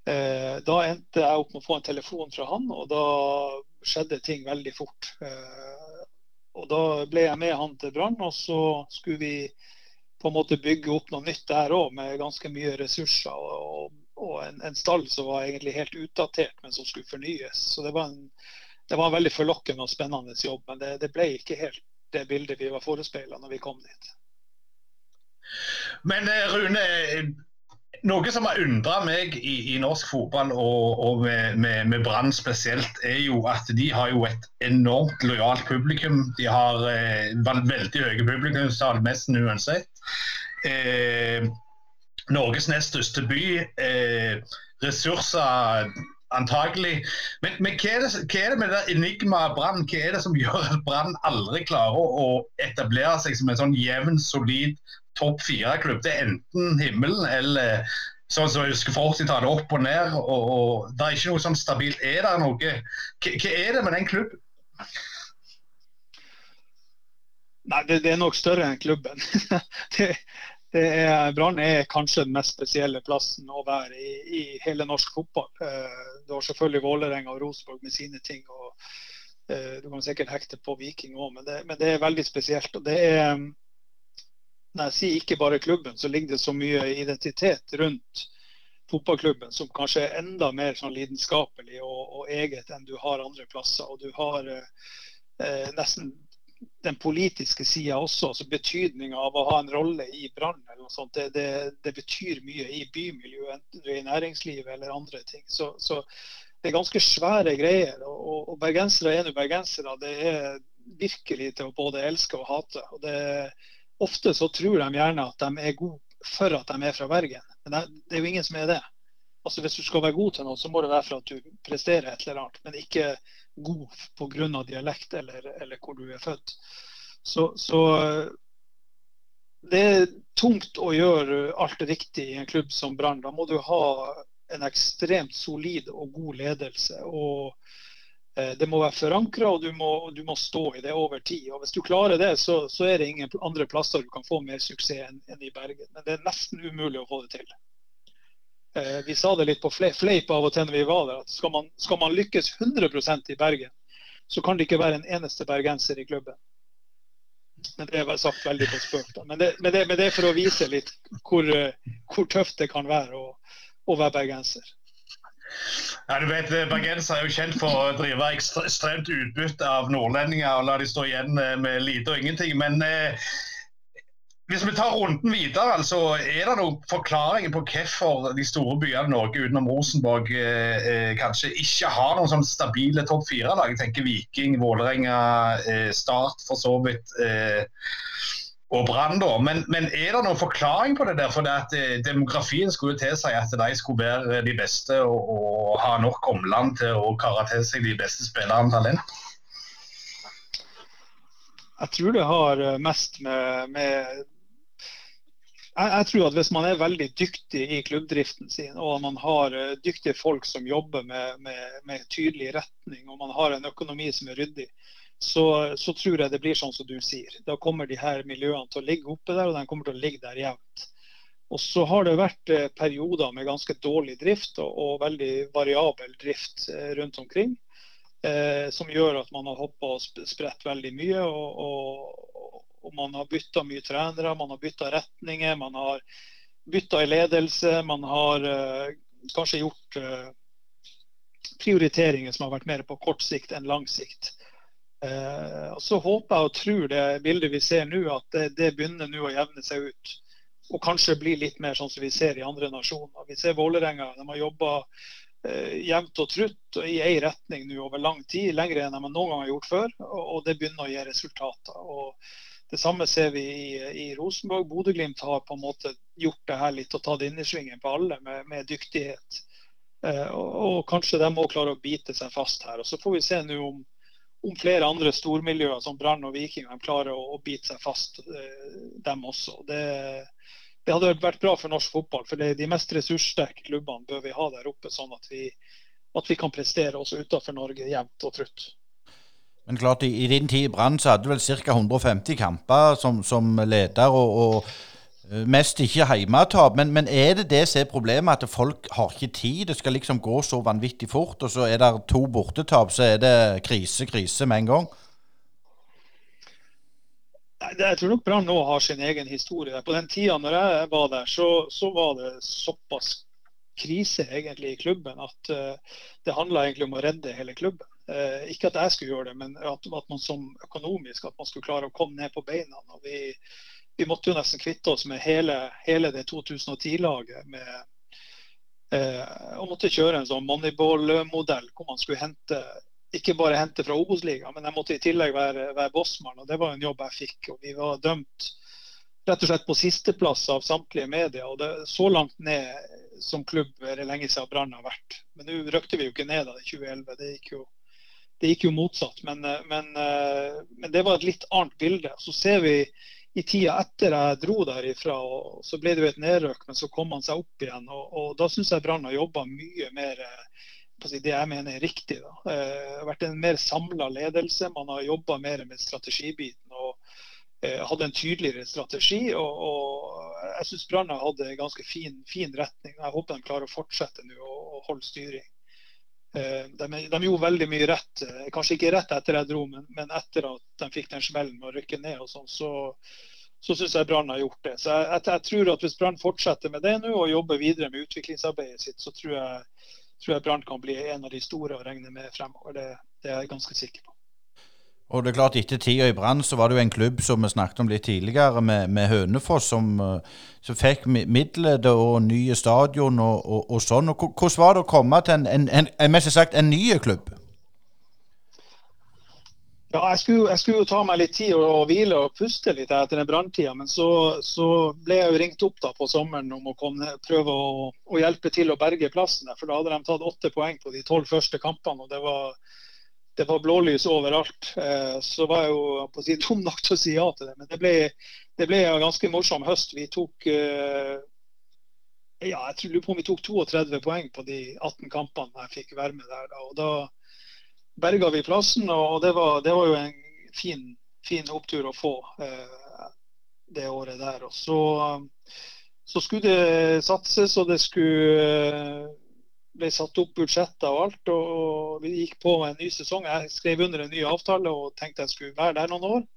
C: eh, da endte jeg opp med å få en telefon fra han, og da skjedde ting veldig fort. Eh, og da ble jeg med han til Brann, og så skulle vi på en måte bygge opp noe nytt der òg, med ganske mye ressurser. og, og en, en, stall som var egentlig helt utdatert, men som skulle fornyes. Så det var en det var en veldig forlokkende og spennende jobb, men det, det ble ikke helt det bildet vi var forespeila når vi kom dit.
B: Men eh, Rune, noe som har undra meg i, i, norsk fotball, og, og med, med, med Brann spesielt, er jo at de har jo et enormt lojalt publikum. De har eh, veldig høye publikumstall nesten uansett. Eh, Norges nest største by. Eh, ressurser Antagelig. Men, men hva, er det, hva, er det, med det enigmaet Brann? Hva er det som gjør at Brann aldri klarer å etablere seg som en sånn jevn, solid topp fire-klubb? Det er enten himmelen eller sånn som jeg husker fra 80-tallet, opp og ned. Og, og, Det er ikke noe sånn stabilt. Er det noe Hva, hva er det med den klubben?
C: Nei, det, det, er nok større enn klubben. det, Brann er kanskje den mest spesielle plassen å være i, i hele norsk fotball. Eh, du har selvfølgelig Vålerenga og Rosenborg med sine ting. og eh, Du kan sikkert hekte på Viking òg, men, men, det er veldig spesielt. og det er Når jeg sier ikke bare klubben, så ligger det så mye identitet rundt fotballklubben som kanskje er enda mer sånn lidenskapelig og, og eget enn du har andre plasser. og du har eh, nesten den politiske sida også, altså betydninga av å ha en rolle i Brann. Det, det, det, betyr mye i bymiljøet, enten du er i næringslivet eller andre ting. Så, så det er ganske svære greier. Og, og bergensere er nå bergensere. Det er virkelig til å både elske og hate. Og det, ofte så tror de gjerne at de er gode for at de er fra Bergen, men det, det er jo ingen som er det. Altså Hvis du skal være god til noe, så må det være for at du presterer et eller annet, men ikke god pga. dialekt eller, eller, hvor du er født. Så, så, det er tungt å gjøre alt riktig i en klubb som Brann. Da må du ha en ekstremt solid og god ledelse. og eh, Det må være forankra, og du må, du må, stå i det over tid. og Hvis du klarer det, så, så, er det ingen andre plasser du kan få mer suksess enn, enn i Bergen. Men det er nesten umulig å få det til. Eh, vi sa det litt på fleip av og til når vi var der, at skal man, skal man lykkes 100% i Bergen, så kan det ikke være en eneste bergenser i klubben. Men Det er sagt veldig på spøk. Men men, men det, er for å vise litt hvor, eh, hvor tøft det kan være å, å være bergenser.
B: Ja, du vet, eh, Bergenser er jo kjent for å drive ekstremt utbytte av nordlendinger og la de stå igjen med lite og ingenting. Men eh, hvis vi tar runden videre, altså, er det noen forklaringer på hvorfor de store byene i Norge utenom Rosenborg eh, eh, kanskje ikke har noen sånn stabile topp fire-lag? Jeg tenker Viking, Vålerenga, eh, Start for så vidt. Eh, og Brann, da. Men, men, er det noen forklaring på det der? For det at eh, demografien skulle tilsi at de skulle være de beste og, og ha nok omland til å kare til seg de beste spillerne talent?
C: Jeg tror det har eh, mest med, med jeg, jeg, tror at hvis man er veldig dyktig i klubbdriften sin, og man har uh, dyktige folk som jobber med, med, med, tydelig retning, og man har en økonomi som er ryddig, så, så, tror jeg det blir sånn som du sier. Da kommer de her miljøene til å ligge oppe der, og de kommer til å ligge der jevnt. Og så har det vært uh, perioder med ganske dårlig drift og, og veldig variabel drift uh, rundt omkring. som gjør at man har hoppa og spredt veldig mye. og, og og man har bytta mye trenere, man har bytta retninger, man har bytta i ledelse. Man har uh, kanskje gjort uh, prioriteringer som har vært mer på kort sikt enn lang sikt. Uh, og Så håper jeg og tror det bildet vi ser nå, at det, det begynner nå å jevne seg ut. Og kanskje bli litt mer sånn som vi ser i andre nasjoner. Vi ser Vålerenga. De har jobba jevnt og trutt i én retning nå over lang tid, lenger enn man noen gang har gjort før. Og, og det begynner å gi resultater. Og det samme ser vi i, i Rosenborg. Bodø-Glimt har på en måte gjort det her litt og tatt innersvingen på alle med, med dyktighet. Eh, og, og, kanskje de må klare å bite seg fast her. Og Så får vi se nå om, om flere andre stormiljøer som Brann og Viking klarer å, å, bite seg fast, eh, dem også. Det, det hadde vært bra for norsk fotball. For det, de mest ressurssterke klubbene bør vi ha der oppe, sånn at vi, at vi kan prestere også utenfor Norge jevnt og trutt.
A: Men klart, i, i din tid i Brann så hadde du vel ca. 150 kamper som, som leder, og, og, eh, mest ikke hjemmetap. Men, men, er det det som er problemet, at folk har ikke tid? Det skal liksom gå så vanvittig fort, og så er det to bortetap, så er det krise, krise med en gang?
C: Jeg tror nok Brann nå har sin egen historie. På den tida når jeg var der, så, så var det såpass krise egentlig i klubben at uh, det handla egentlig om å redde hele klubben. Uh, ikke at jeg skulle gjøre det, men at, at, man som økonomisk at man skulle klare å komme ned på beina. Og vi, vi måtte jo nesten kvitte oss med hele, hele det 2010-laget. med eh, og måtte kjøre en sånn moneyball-modell hvor man skulle hente ikke bare hente fra Obos-ligaen, men jeg måtte i tillegg være, være bossmann. og Det var en jobb jeg fikk. og Vi var dømt rett og slett på sisteplass av samtlige medier. og det, Så langt ned som klubb er det lenge siden Brann har vært. Men nå røkte vi jo ikke ned da i 2011. Det gikk jo, det gikk jo motsatt. Men, men, men, det var et litt annet bilde. Så ser vi i tida etter jeg dro derifra, og så ble det jo et nedrøk, men så kom han seg opp igjen. og, og Da syns jeg Brann har jobba mye mer det jeg mener er riktig. Eh, har vært en mer samla ledelse. Man har jobba mer med strategibiten og eh, hadde en tydeligere strategi. og, og Jeg syns Brann har hatt en ganske fin, fin, retning. Jeg håper de klarer å fortsette nå og, holde styring. Eh, de, de, gjorde veldig mye rett, kanskje ikke rett etter jeg dro, men, men etter at de fikk den smellen med å rykke ned. og sånn, så så syns jeg Brann har gjort det. Så jeg, jeg, jeg tror at Hvis Brann fortsetter med det nå og jobber videre med utviklingsarbeidet sitt, så tror jeg jeg Brann kan bli en av de store å regne med fremover. Det, det, er jeg ganske sikker på.
A: Og det er klart Etter tida i Brann så var det jo en klubb som vi snakket om litt tidligere, med, med Hønefoss, som, eh, som, fikk midler og nye stadion og, og, og sånn. Og Hvordan var det å komme til en, en, en, en sagt, en ny klubb?
C: Ja, jeg skulle, jeg skulle, jo ta meg litt tid og, og hvile og puste litt etter den branntida. Men så, så, ble jeg jo ringt opp da på sommeren om å komme, prøve å, å, hjelpe til å berge plassen. For da hadde de tatt åtte poeng på de tolv første kampene. og det var, det var blålys overalt. Eh, så var jeg jo på å si, dum nok til å si ja til det. Men det ble, det ble en ganske morsom høst. Vi tok eh, ja, jeg tror på om vi tok 32 poeng på de 18 kampene jeg fikk være med der. Og da berga vi plassen, og det var, det var jo en fin, fin, opptur å få eh, det året der. Og så, så, skulle det satses, og det skulle ble satt opp budsjetter og alt. og Vi gikk på med en ny sesong. Jeg skrev under en ny avtale og tenkte jeg skulle være der noen år.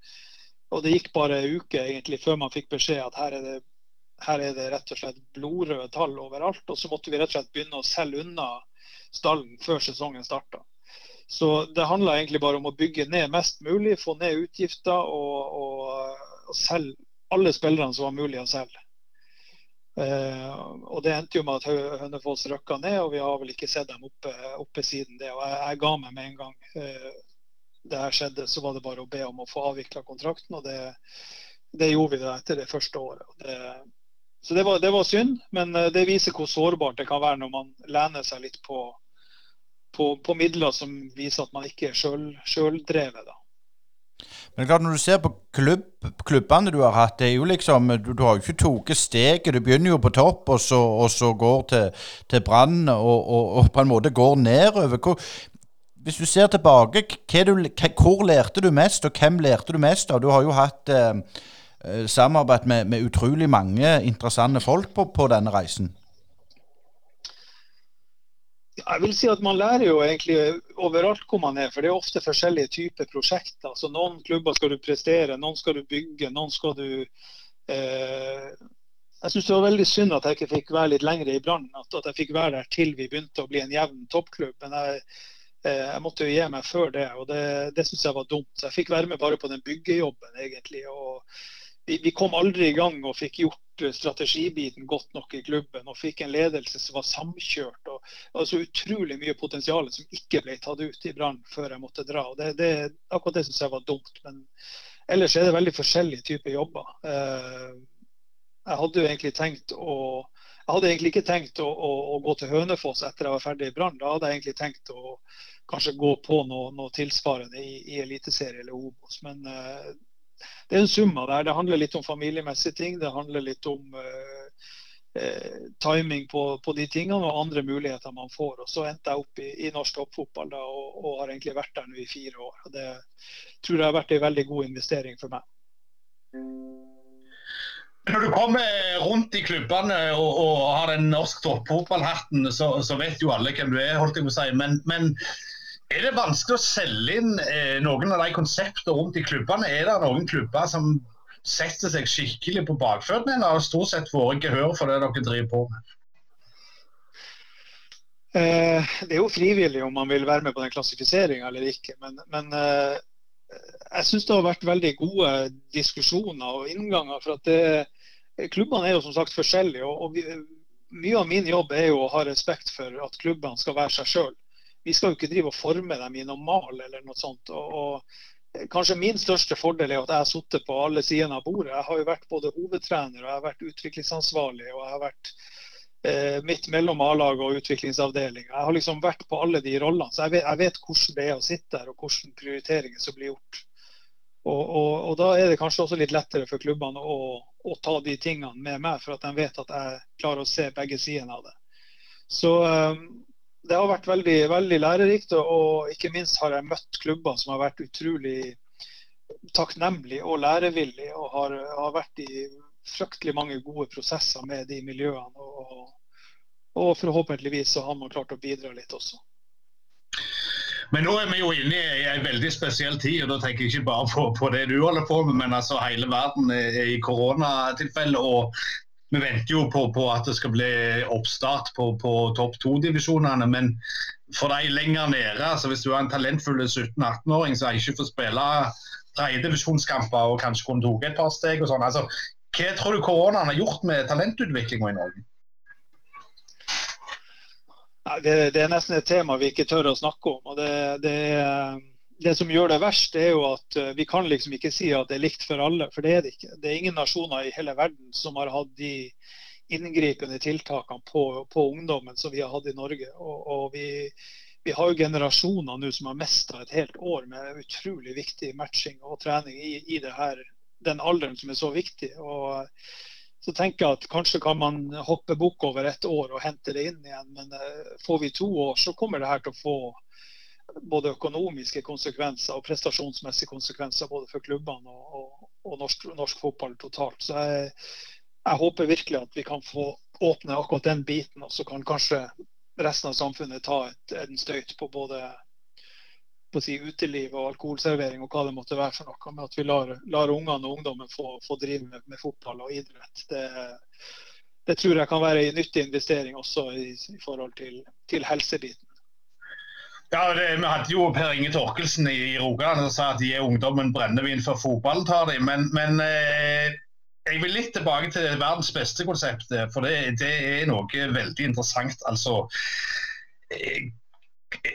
C: Og Det gikk bare en uke egentlig før man fikk beskjed at her er det, her er det rett og slett blodrøde tall overalt. Og så måtte vi rett og slett begynne å selge unna stallen før sesongen starta. Så det handla egentlig bare om å bygge ned mest mulig, få ned utgifter og, og, og selge alle spillerne som var mulig å selge. Eh, og Det endte jo med at Hønefoss røkka ned, og vi har vel ikke sett dem oppe, oppe siden det. og jeg, jeg, ga meg med en gang eh, det her skjedde, så var det bare å be om å få avvikla kontrakten. og det, det, gjorde vi da etter det første året. Det, så det var, det var, synd, men eh, det viser hvor sårbart det kan være når man lener seg litt på, på, på, midler som viser at man ikke er sjøldrevet.
A: Men klart når du ser på klubb, klubbene du har hatt, det er jo liksom, du, du har jo ikke tatt steget. Du begynner jo på topp, og så, og så går til, til Brann og, og, og, på en måte går nedover. Hvor, hvis du ser tilbake, du, hvor lærte du mest, og hvem lærte du mest av? Du har jo hatt eh, eh, samarbeid med, med, utrolig mange interessante folk på, på denne reisen.
C: Jeg vil si at Man lærer jo egentlig overalt hvor man er, for det er ofte forskjellige typer prosjekter. Så Noen klubber skal du prestere, noen skal du bygge, noen skal du eh, Jeg syns det var veldig synd at jeg ikke fikk være litt lenger i Brann. At, at, jeg fikk være der til vi begynte å bli en jevn toppklubb. Men jeg, eh, jeg måtte jo gi meg før det, og det, det syns jeg var dumt. Så jeg fikk være med bare på den byggejobben, egentlig. og vi, vi, kom aldri i gang og fikk gjort strategibiten godt nok i klubben. Og fikk en ledelse som var samkjørt. og så Utrolig mye potensial som ikke ble tatt ut i Brann før jeg måtte dra. og det, det, Akkurat det syns jeg var dumt. Men ellers er det veldig forskjellige typer jobber. Eh, jeg hadde jo egentlig tenkt å jeg hadde egentlig ikke tenkt å, å, å gå til Hønefoss etter jeg var ferdig i Brann. Da hadde jeg egentlig tenkt å kanskje gå på noe, noe tilsvarende i, i Eliteserie eller Obos. Men uh, det er en sum av det her. Det handler litt om familiemessige ting. Det handler litt om uh, uh, timing på, på, de tingene og andre muligheter man får. Og Så endte jeg opp i, i norsk toppfotball og, og, har egentlig vært der nå i fire år. Og Det tror jeg har vært en veldig god investering for meg.
B: Når du kommer rundt i klubbene og, og har den norsk toppfotballhatten, så, så, vet jo alle hvem du er, holdt jeg på å si. Men, men er det vanskelig å selge inn eh, noen av de konseptene rundt i klubbene? Er det noen klubber som setter seg skikkelig på bakføttene, eller har stort sett vært gehør for det dere driver på med?
C: Eh, det er jo frivillig om man vil være med på den klassifiseringa eller ikke. Men, men eh, jeg syns det har vært veldig gode diskusjoner og innganger. for at det, Klubbene er jo som sagt forskjellige. og, og vi, Mye av min jobb er jo å ha respekt for at klubbene skal være seg sjøl. Vi skal jo ikke drive og forme dem i noe mal eller noe sånt. og, og Kanskje min største fordel er at jeg har sittet på alle sidene av bordet. Jeg har jo vært både hovedtrener og jeg har vært utviklingsansvarlig. og jeg har vært eh, midt mellom A-laget og utviklingsavdelinga. Jeg har liksom vært på alle de rollene, så jeg vet, jeg vet, hvordan det er å sitte der og hvilke prioriteringer som blir gjort. Og, og, og, Da er det kanskje også litt lettere for klubbene å, å, ta de tingene med meg, for at de vet at jeg klarer å se begge sidene av det. Så um, det har vært veldig, veldig lærerikt, og, ikke minst har jeg møtt klubber som har vært utrolig takknemlige og lærevillige, og har, har vært i fryktelig mange gode prosesser med de miljøene. Og, og forhåpentligvis så har man klart å bidra litt også.
B: Men nå er vi jo inne i en veldig spesiell tid, og da tenker jeg ikke bare på, på det du holder på med, men altså hele verden er i koronatilfelle. Og vi venter jo på, på, at det skal bli oppstart på, på topp to-divisjonene. Men for de lenger nede, altså hvis du er en talentfull 17-18-åring som ikke får spille tredjedivisjonskamper og kanskje kunne tatt et par steg og sånn, altså, hva tror du koronaen har gjort med talentutviklinga i Norge?
C: Det, det, er nesten et tema vi ikke tør å snakke om. og det, det, det, som gjør det verst, er jo at eh, vi kan liksom ikke si at det er likt for alle. For det er det ikke. Det er ingen nasjoner i hele verden som har hatt de inngripende tiltakene på, på ungdommen som vi har hatt i Norge. Og, og vi, vi, har jo generasjoner nå som har mista et helt år med utrolig viktig matching og trening i, i her den alderen som er så viktig. og så tenker jeg at Kanskje kan man hoppe bukk over et år og hente det inn igjen. Men uh, får vi to år, så kommer det her til å få både økonomiske konsekvenser og prestasjonsmessige konsekvenser både for klubbene og, og, og norsk, norsk, fotball totalt. Så jeg, jeg, håper virkelig at vi kan få åpne akkurat den biten, og så kan kanskje resten av samfunnet ta et, en støyt på både på si, uteliv og alkoholservering og hva det måtte være for noe. Med at vi lar, lar ungene og ungdommen få, få drive med, med, fotball og idrett. Det, det, tror jeg kan være en nyttig investering også i, i forhold til, til helsebiten.
B: Ja, det, Vi hadde jo Per Inge Torkelsen i, i Rogaland som sa at de er ungdommen brennevin for fotball, tar de. Men, men eh, jeg vil litt tilbake til verdens beste-konseptet, for det, det, er noe veldig interessant. Altså, eh,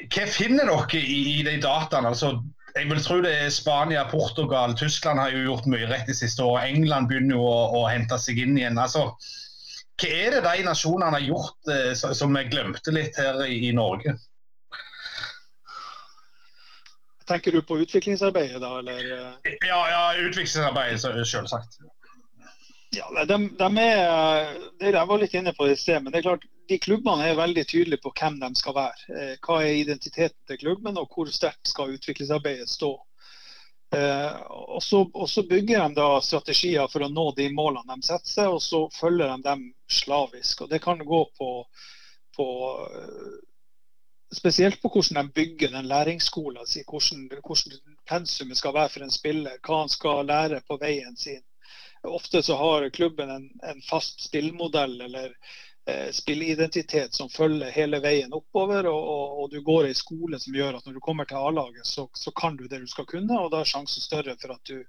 B: hva finner dere i, i de dataene? Altså, jeg vil tro det er Spania, Portugal, Tyskland har jo gjort mye rett de siste årene. England begynner jo å, å, hente seg inn igjen. Altså, hva er det de nasjonene har gjort eh, som vi glemte litt her i, i, Norge?
C: Tenker du på utviklingsarbeidet da, eller?
B: Ja, ja utviklingsarbeidet selvsagt.
C: Ja, de, de er, det Jeg var litt inne på i sted, men det er klart, de klubbene er veldig tydelige på hvem de skal være. Eh, hva er identiteten til klubben, og hvor sterkt skal utviklingsarbeidet stå. Eh, og, så, bygger de da strategier for å nå de målene de setter seg, og så følger de dem slavisk. Og Det kan gå på, på eh, spesielt på hvordan de bygger den læringsskolen sin, hvordan, hvordan pensumet skal være for en spiller, hva han skal lære på veien sin. Ofte så har klubben en, en fast spillmodell eller eh, spilleidentitet som følger hele veien oppover. Og, og, og, du går i skole som gjør at når du kommer til A-laget, så, så, kan du det du skal kunne. Og da er sjansen større for at du,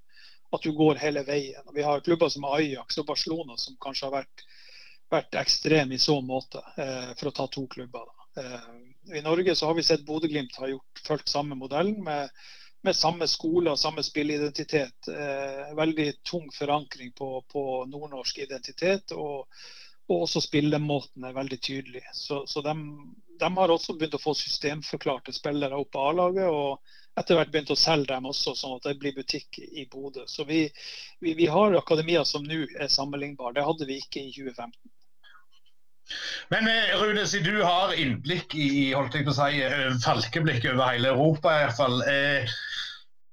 C: at du går hele veien. Vi har klubber som Ajax og Barcelona som kanskje har vært, vært ekstreme i så måte, eh, for å ta to klubber. Eh, I Norge så har vi sett Bodø-Glimt har gjort, fulgt samme modellen med, med samme skole og samme spilleidentitet. Eh, veldig tung forankring på, på nordnorsk identitet. og og også spillemåten er veldig tydelig. Så, så de, de, har også begynt å få systemforklarte spillere opp på A-laget. og etter hvert begynt å selge dem også, sånn at det blir butikk i Bodø. Så vi, vi, vi har akademier som nå er sammenlignbare. Det hadde vi ikke i 2015.
B: Men eh, Rune, siden du har innblikk i holdt jeg på å si, eh, falkeblikk over hele Europa, i hvert fall. Eh,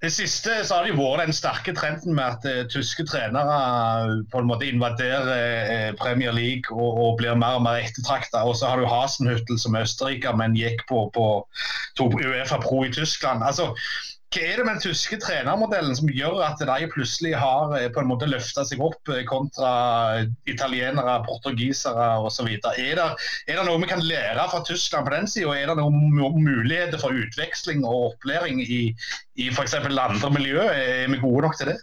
B: det siste så har det vært den sterke trenden med at tyske trenere på en måte invaderer Premier League og, og, blir mer og mer ettertrakta. Og så har du Hasenhüttel som østerriker, men gikk på, på Uefa Pro i Tyskland. Altså, hva er det med den tyske trenermodellen som gjør at de plutselig har eh, på en måte løfta seg opp eh, kontra italienere, portugisere osv.? Er, det, er det noe vi kan lære fra Tyskland på den sida? Er det noen muligheter for utveksling og opplæring i, i f.eks. andre miljø? Er vi gode nok til det?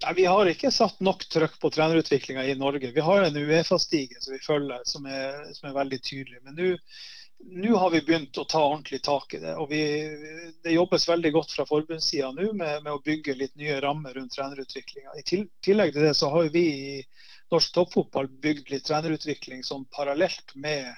C: Nei, Vi har ikke satt nok trøkk på trenerutviklinga i Norge. Vi har en Uefa-stige som vi følger, som er, som er veldig tydelig. Men nå nå har vi begynt å ta ordentlig tak i det. og vi, Det jobbes veldig godt fra forbundssida nå med, med, å bygge litt nye rammer rundt trenerutviklinga. I tillegg til det så har vi i norsk toppfotball bygd litt trenerutvikling sånn parallelt med,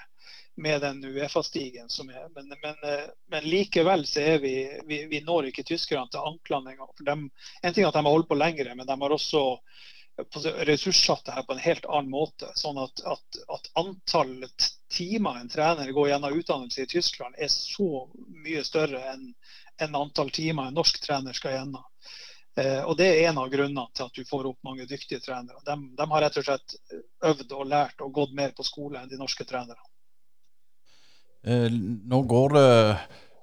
C: med den Uefa-stigen som er. Men, men, men, likevel så er vi, vi, vi når ikke tyskerne til anklene engang. En ting er at de har holdt på lengre, men de har også ressurssatt det her på en helt annen måte. Sånn at, at, at antall timer en trener går gjennom utdannelse i Tyskland er så mye større enn en antall timer en norsk trener skal gjennom. Eh, og Det er en av grunnene til at du får opp mange dyktige trenere. De, de har rett og slett øvd og lært og gått mer på skole enn de norske trenerne.
A: Eh, nå går det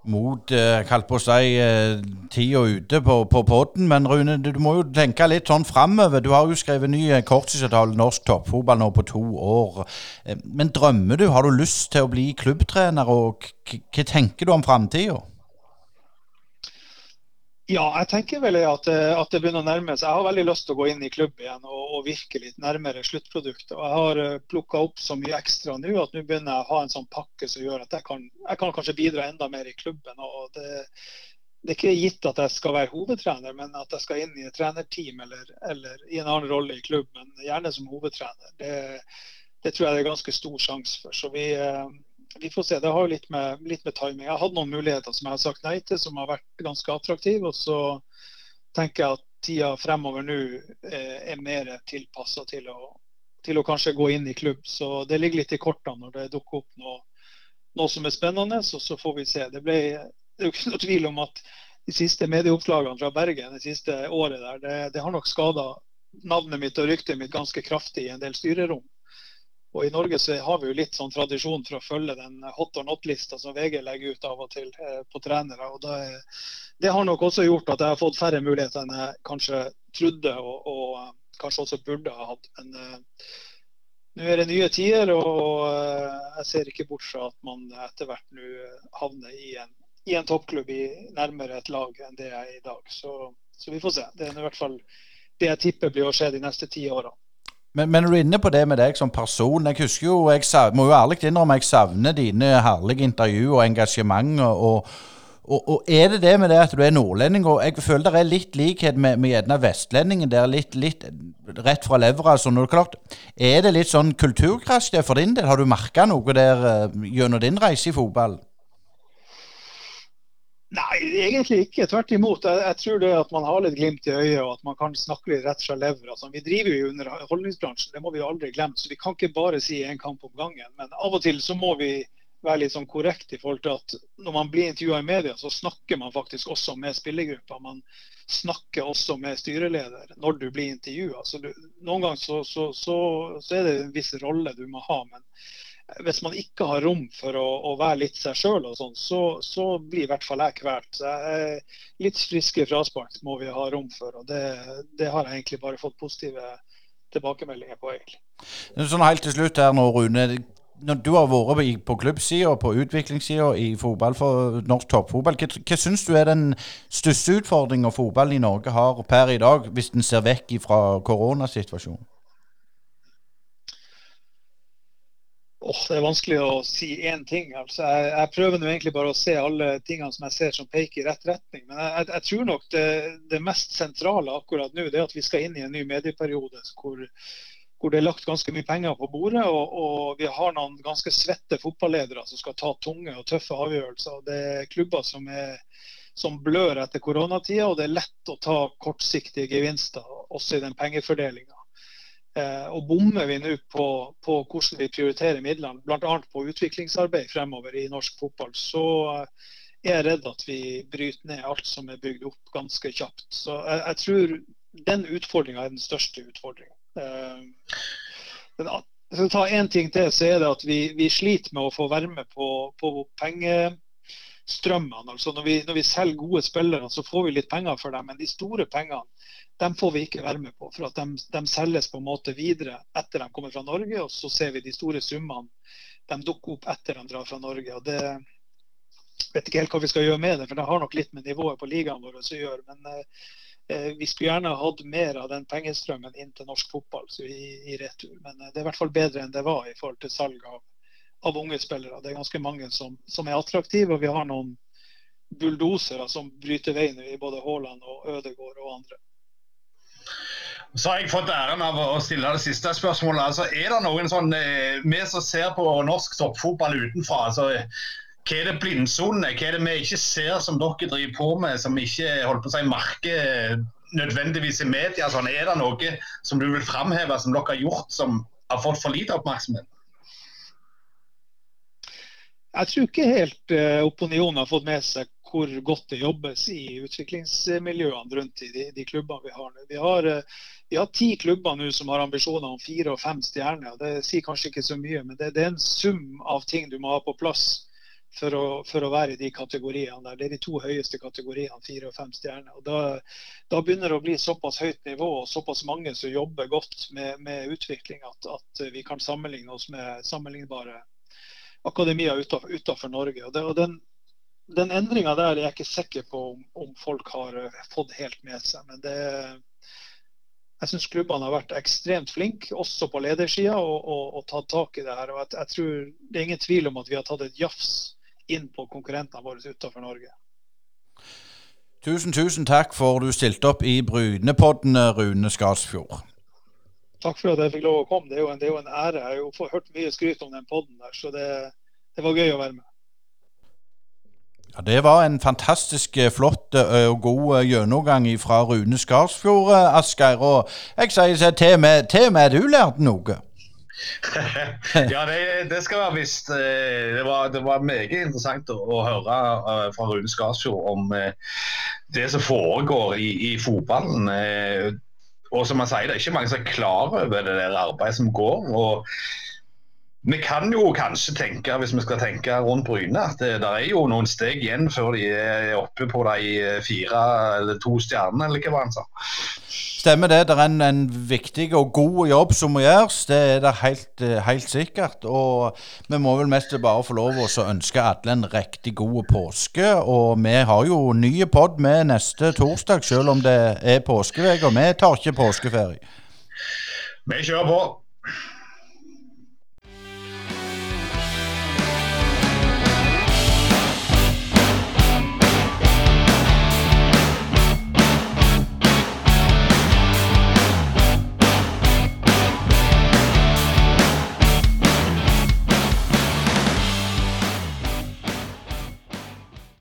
A: mot eh, kalt på å si eh, tida ute på, på podden. Men Rune, du, du, må jo tenke litt sånn framover. Du har jo skrevet ny eh, korttidsavtale norsk toppfotball nå på to år. Men drømmer du? Har du lyst til å bli klubbtrener? Og hva tenker du om framtida?
C: Ja, jeg tenker vel at, eh, at, det begynner å nærme seg. Jeg har veldig lyst til å gå inn i klubb igjen og, og virke litt nærmere sluttproduktet. Jeg har eh, plukka opp så mye ekstra nå at nå begynner jeg å ha en sånn pakke som gjør at jeg kan, jeg kan kanskje bidra enda mer i klubben. og det, det er ikke gitt at jeg skal være hovedtrener, men at jeg skal inn i et trenerteam eller, eller i en annen rolle i klubb, men gjerne som hovedtrener. Det, det tror jeg det er ganske stor sjanse for. Så vi, eh, vi får se. Det har litt med, litt med timing. Jeg hatt noen muligheter som jeg har sagt nei til, som har vært ganske attraktive. Og så tenker jeg at tida fremover nå eh, er mer tilpassa til, til, å kanskje gå inn i klubb. Så det ligger litt i kortene når det dukker opp noe, noe som er spennende. Så, så får vi se. Det, ble, det er jo ikke noe tvil om at de siste medieoppslagene fra Bergen det siste året der, det, det har nok skada navnet mitt og ryktet mitt ganske kraftig i en del styrerom. Og I Norge så har vi jo litt sånn tradisjon for å følge den hot or not-lista som VG legger ut av og til eh, på trenere. og det, det, har nok også gjort at jeg har fått færre muligheter enn jeg kanskje trodde og, og eh, kanskje også burde ha hatt. Men eh, nå er det nye tider, og eh, jeg ser ikke bort fra at man etter hvert nå havner i en, i en toppklubb i nærmere et lag enn det jeg er i dag. Så, så vi får se. Det er i hvert fall det jeg tipper blir å skje de neste ti årene.
A: Men, men er inne på det med deg som person? Jeg husker jo, jeg savner, må jo ærlig innrømme jeg savner dine herlige intervju og engasjement. Og, og, og, er det det med det at du er nordlending? og Jeg føler det er litt likhet med, med gjerne vestlendingen der, litt, litt rett fra levra. Altså, er det litt sånn kulturkrasj for din del? Har du merka noe der uh, gjennom din reise i fotball?
C: Nei, egentlig ikke. Tvert imot. Jeg, jeg, tror det at man har litt glimt i øyet og at man kan snakke litt rett fra levra. Altså, vi driver jo i underholdningsbransjen, det må vi aldri glemme. Så vi kan ikke bare si én kamp om gangen. Men av og til så må vi være litt sånn korrekt i forhold til at når man blir intervjua i media, så snakker man faktisk også med spillergruppa. Man snakker også med styreleder når du blir intervjua. Noen ganger så, så, så, så, er det en viss rolle du må ha. men hvis man ikke har rom for å, å være litt seg sjøl, sånn, så, så, blir i hvert fall jeg kvalt. Litt friske fraspark må vi ha rom for. og det, det, har jeg egentlig bare fått positive tilbakemeldinger på. egentlig.
A: Sånn Helt til slutt her nå, Rune. når du har vært på klubbsida, på utviklingssida i fotball for norsk toppfotball, hva, hva syns du er den største utfordringa fotballen i Norge har per i dag, hvis en ser vekk fra koronasituasjonen?
C: Oh, det er vanskelig å si én ting. Altså, jeg, jeg, prøver egentlig bare å se alle tingene som jeg ser som peker i rett retning. Men jeg, jeg tror nok det, det, mest sentrale akkurat nå er at vi skal inn i en ny medieperiode hvor, hvor det er lagt ganske mye penger på bordet. Og, og vi har noen ganske svette fotballedere som skal ta tunge og tøffe avgjørelser. Det er klubber som, er, som blør etter koronatida, og det er lett å ta kortsiktige gevinster også i den pengefordelinga. Eh, og bommer vi nå på, på, hvordan vi prioriterer midlene, bl.a. på utviklingsarbeid fremover i norsk fotball, så eh, er jeg redd at vi bryter ned alt som er bygd opp ganske kjapt. Så jeg, jeg tror den utfordringa er den største utfordringa. Eh, skal ta én ting til, så er det at vi, vi, sliter med å få være med på, på pengestrømmene. Altså når vi, når vi selger gode spillere, så får vi litt penger for dem, men de store pengene dem får vi ikke være med på. For at de, de, selges på en måte videre etter de kommer fra Norge. Og så ser vi de store summene de dukker opp etter de drar fra Norge. og det vet ikke helt hva vi skal gjøre med det, for det har nok litt med nivået på ligaen vår å gjøre. Men eh, eh, vi skulle gjerne hatt mer av den pengestrømmen inn til norsk fotball i, i, retur. Men eh, det er i hvert fall bedre enn det var i forhold til salg av, av unge spillere. Det er ganske mange som, som er attraktive, og vi har noen bulldosere som bryter veien i både Haaland og Ødegård og andre.
B: Så har jeg fått æren av å stille det siste spørsmålet. Altså, er det noen sånn eh, Vi som ser på norsk toppfotball utenfra, altså, hva er det blindsonene? Hva er det vi ikke ser som dere driver på med, som ikke holdt på å si merker nødvendigvis i media? Sånn, er det noe som du vil framheve som dere har gjort som har fått for lite oppmerksomhet?
C: Jeg tror ikke helt uh, opinionen har fått med seg hvor godt det jobbes i utviklingsmiljøene rundt i de, de klubbene vi har nå. Vi har, uh, vi har ti klubber nå som har ambisjoner om fire og fem stjerner. Det sier kanskje ikke så mye, men det, det er en sum av ting du må ha på plass for å, for å, være i de kategoriene der. Det er de to høyeste kategoriene, fire og fem stjerner. Og da, da, begynner det å bli såpass høyt nivå og såpass mange som jobber godt med, med utvikling at, at, vi kan sammenligne oss med sammenlignbare akademier utenfor Norge. Og, det, og den, den endringa der er jeg ikke sikker på om, om, folk har eh, fått helt med seg. Men det, jeg syns klubbene har vært ekstremt flinke, også på ledersida, og, og, og, tatt tak i det her. Og jeg, jeg, tror Det er ingen tvil om at vi har tatt et jafs inn på konkurrentene våre utenfor Norge.
A: Tusen, tusen takk for du stilte opp i Brynepodden, Rune Skarsfjord.
C: Takk for at jeg fikk lov å komme. Det er jo en, er jo en ære. Jeg har jo hørt mye skryt om den podden der, så det, det var gøy å være med.
A: Ja, Det var en fantastisk eh, flott eh, og god eh, gjennomgang fra Rune Skarsfjord, Asgeir. Og jeg sier til meg, med, til med du lærte noe.
B: ja, det, det, skal være visst. Det var, det var meget interessant å, å høre fra Rune Skarsfjord om det som foregår i, i fotballen. Og som han sier, det er ikke mange som er klar over det der arbeidet som går. og vi kan jo kanskje tenke, hvis vi skal tenke rundt Bryne, at det, der er jo noen steg igjen før de er oppe på de fire eller to stjernene, eller hva han sa.
A: Stemmer det. Det er en, en, viktig og god jobb som må gjøres. Det er det helt, helt, sikkert. Og vi må vel mest bare få lov å ønske alle en riktig god påske. Og vi har jo nye pod med neste torsdag, selv om det er påskeuke. Og vi tar ikke påskeferie.
B: Vi kjører på.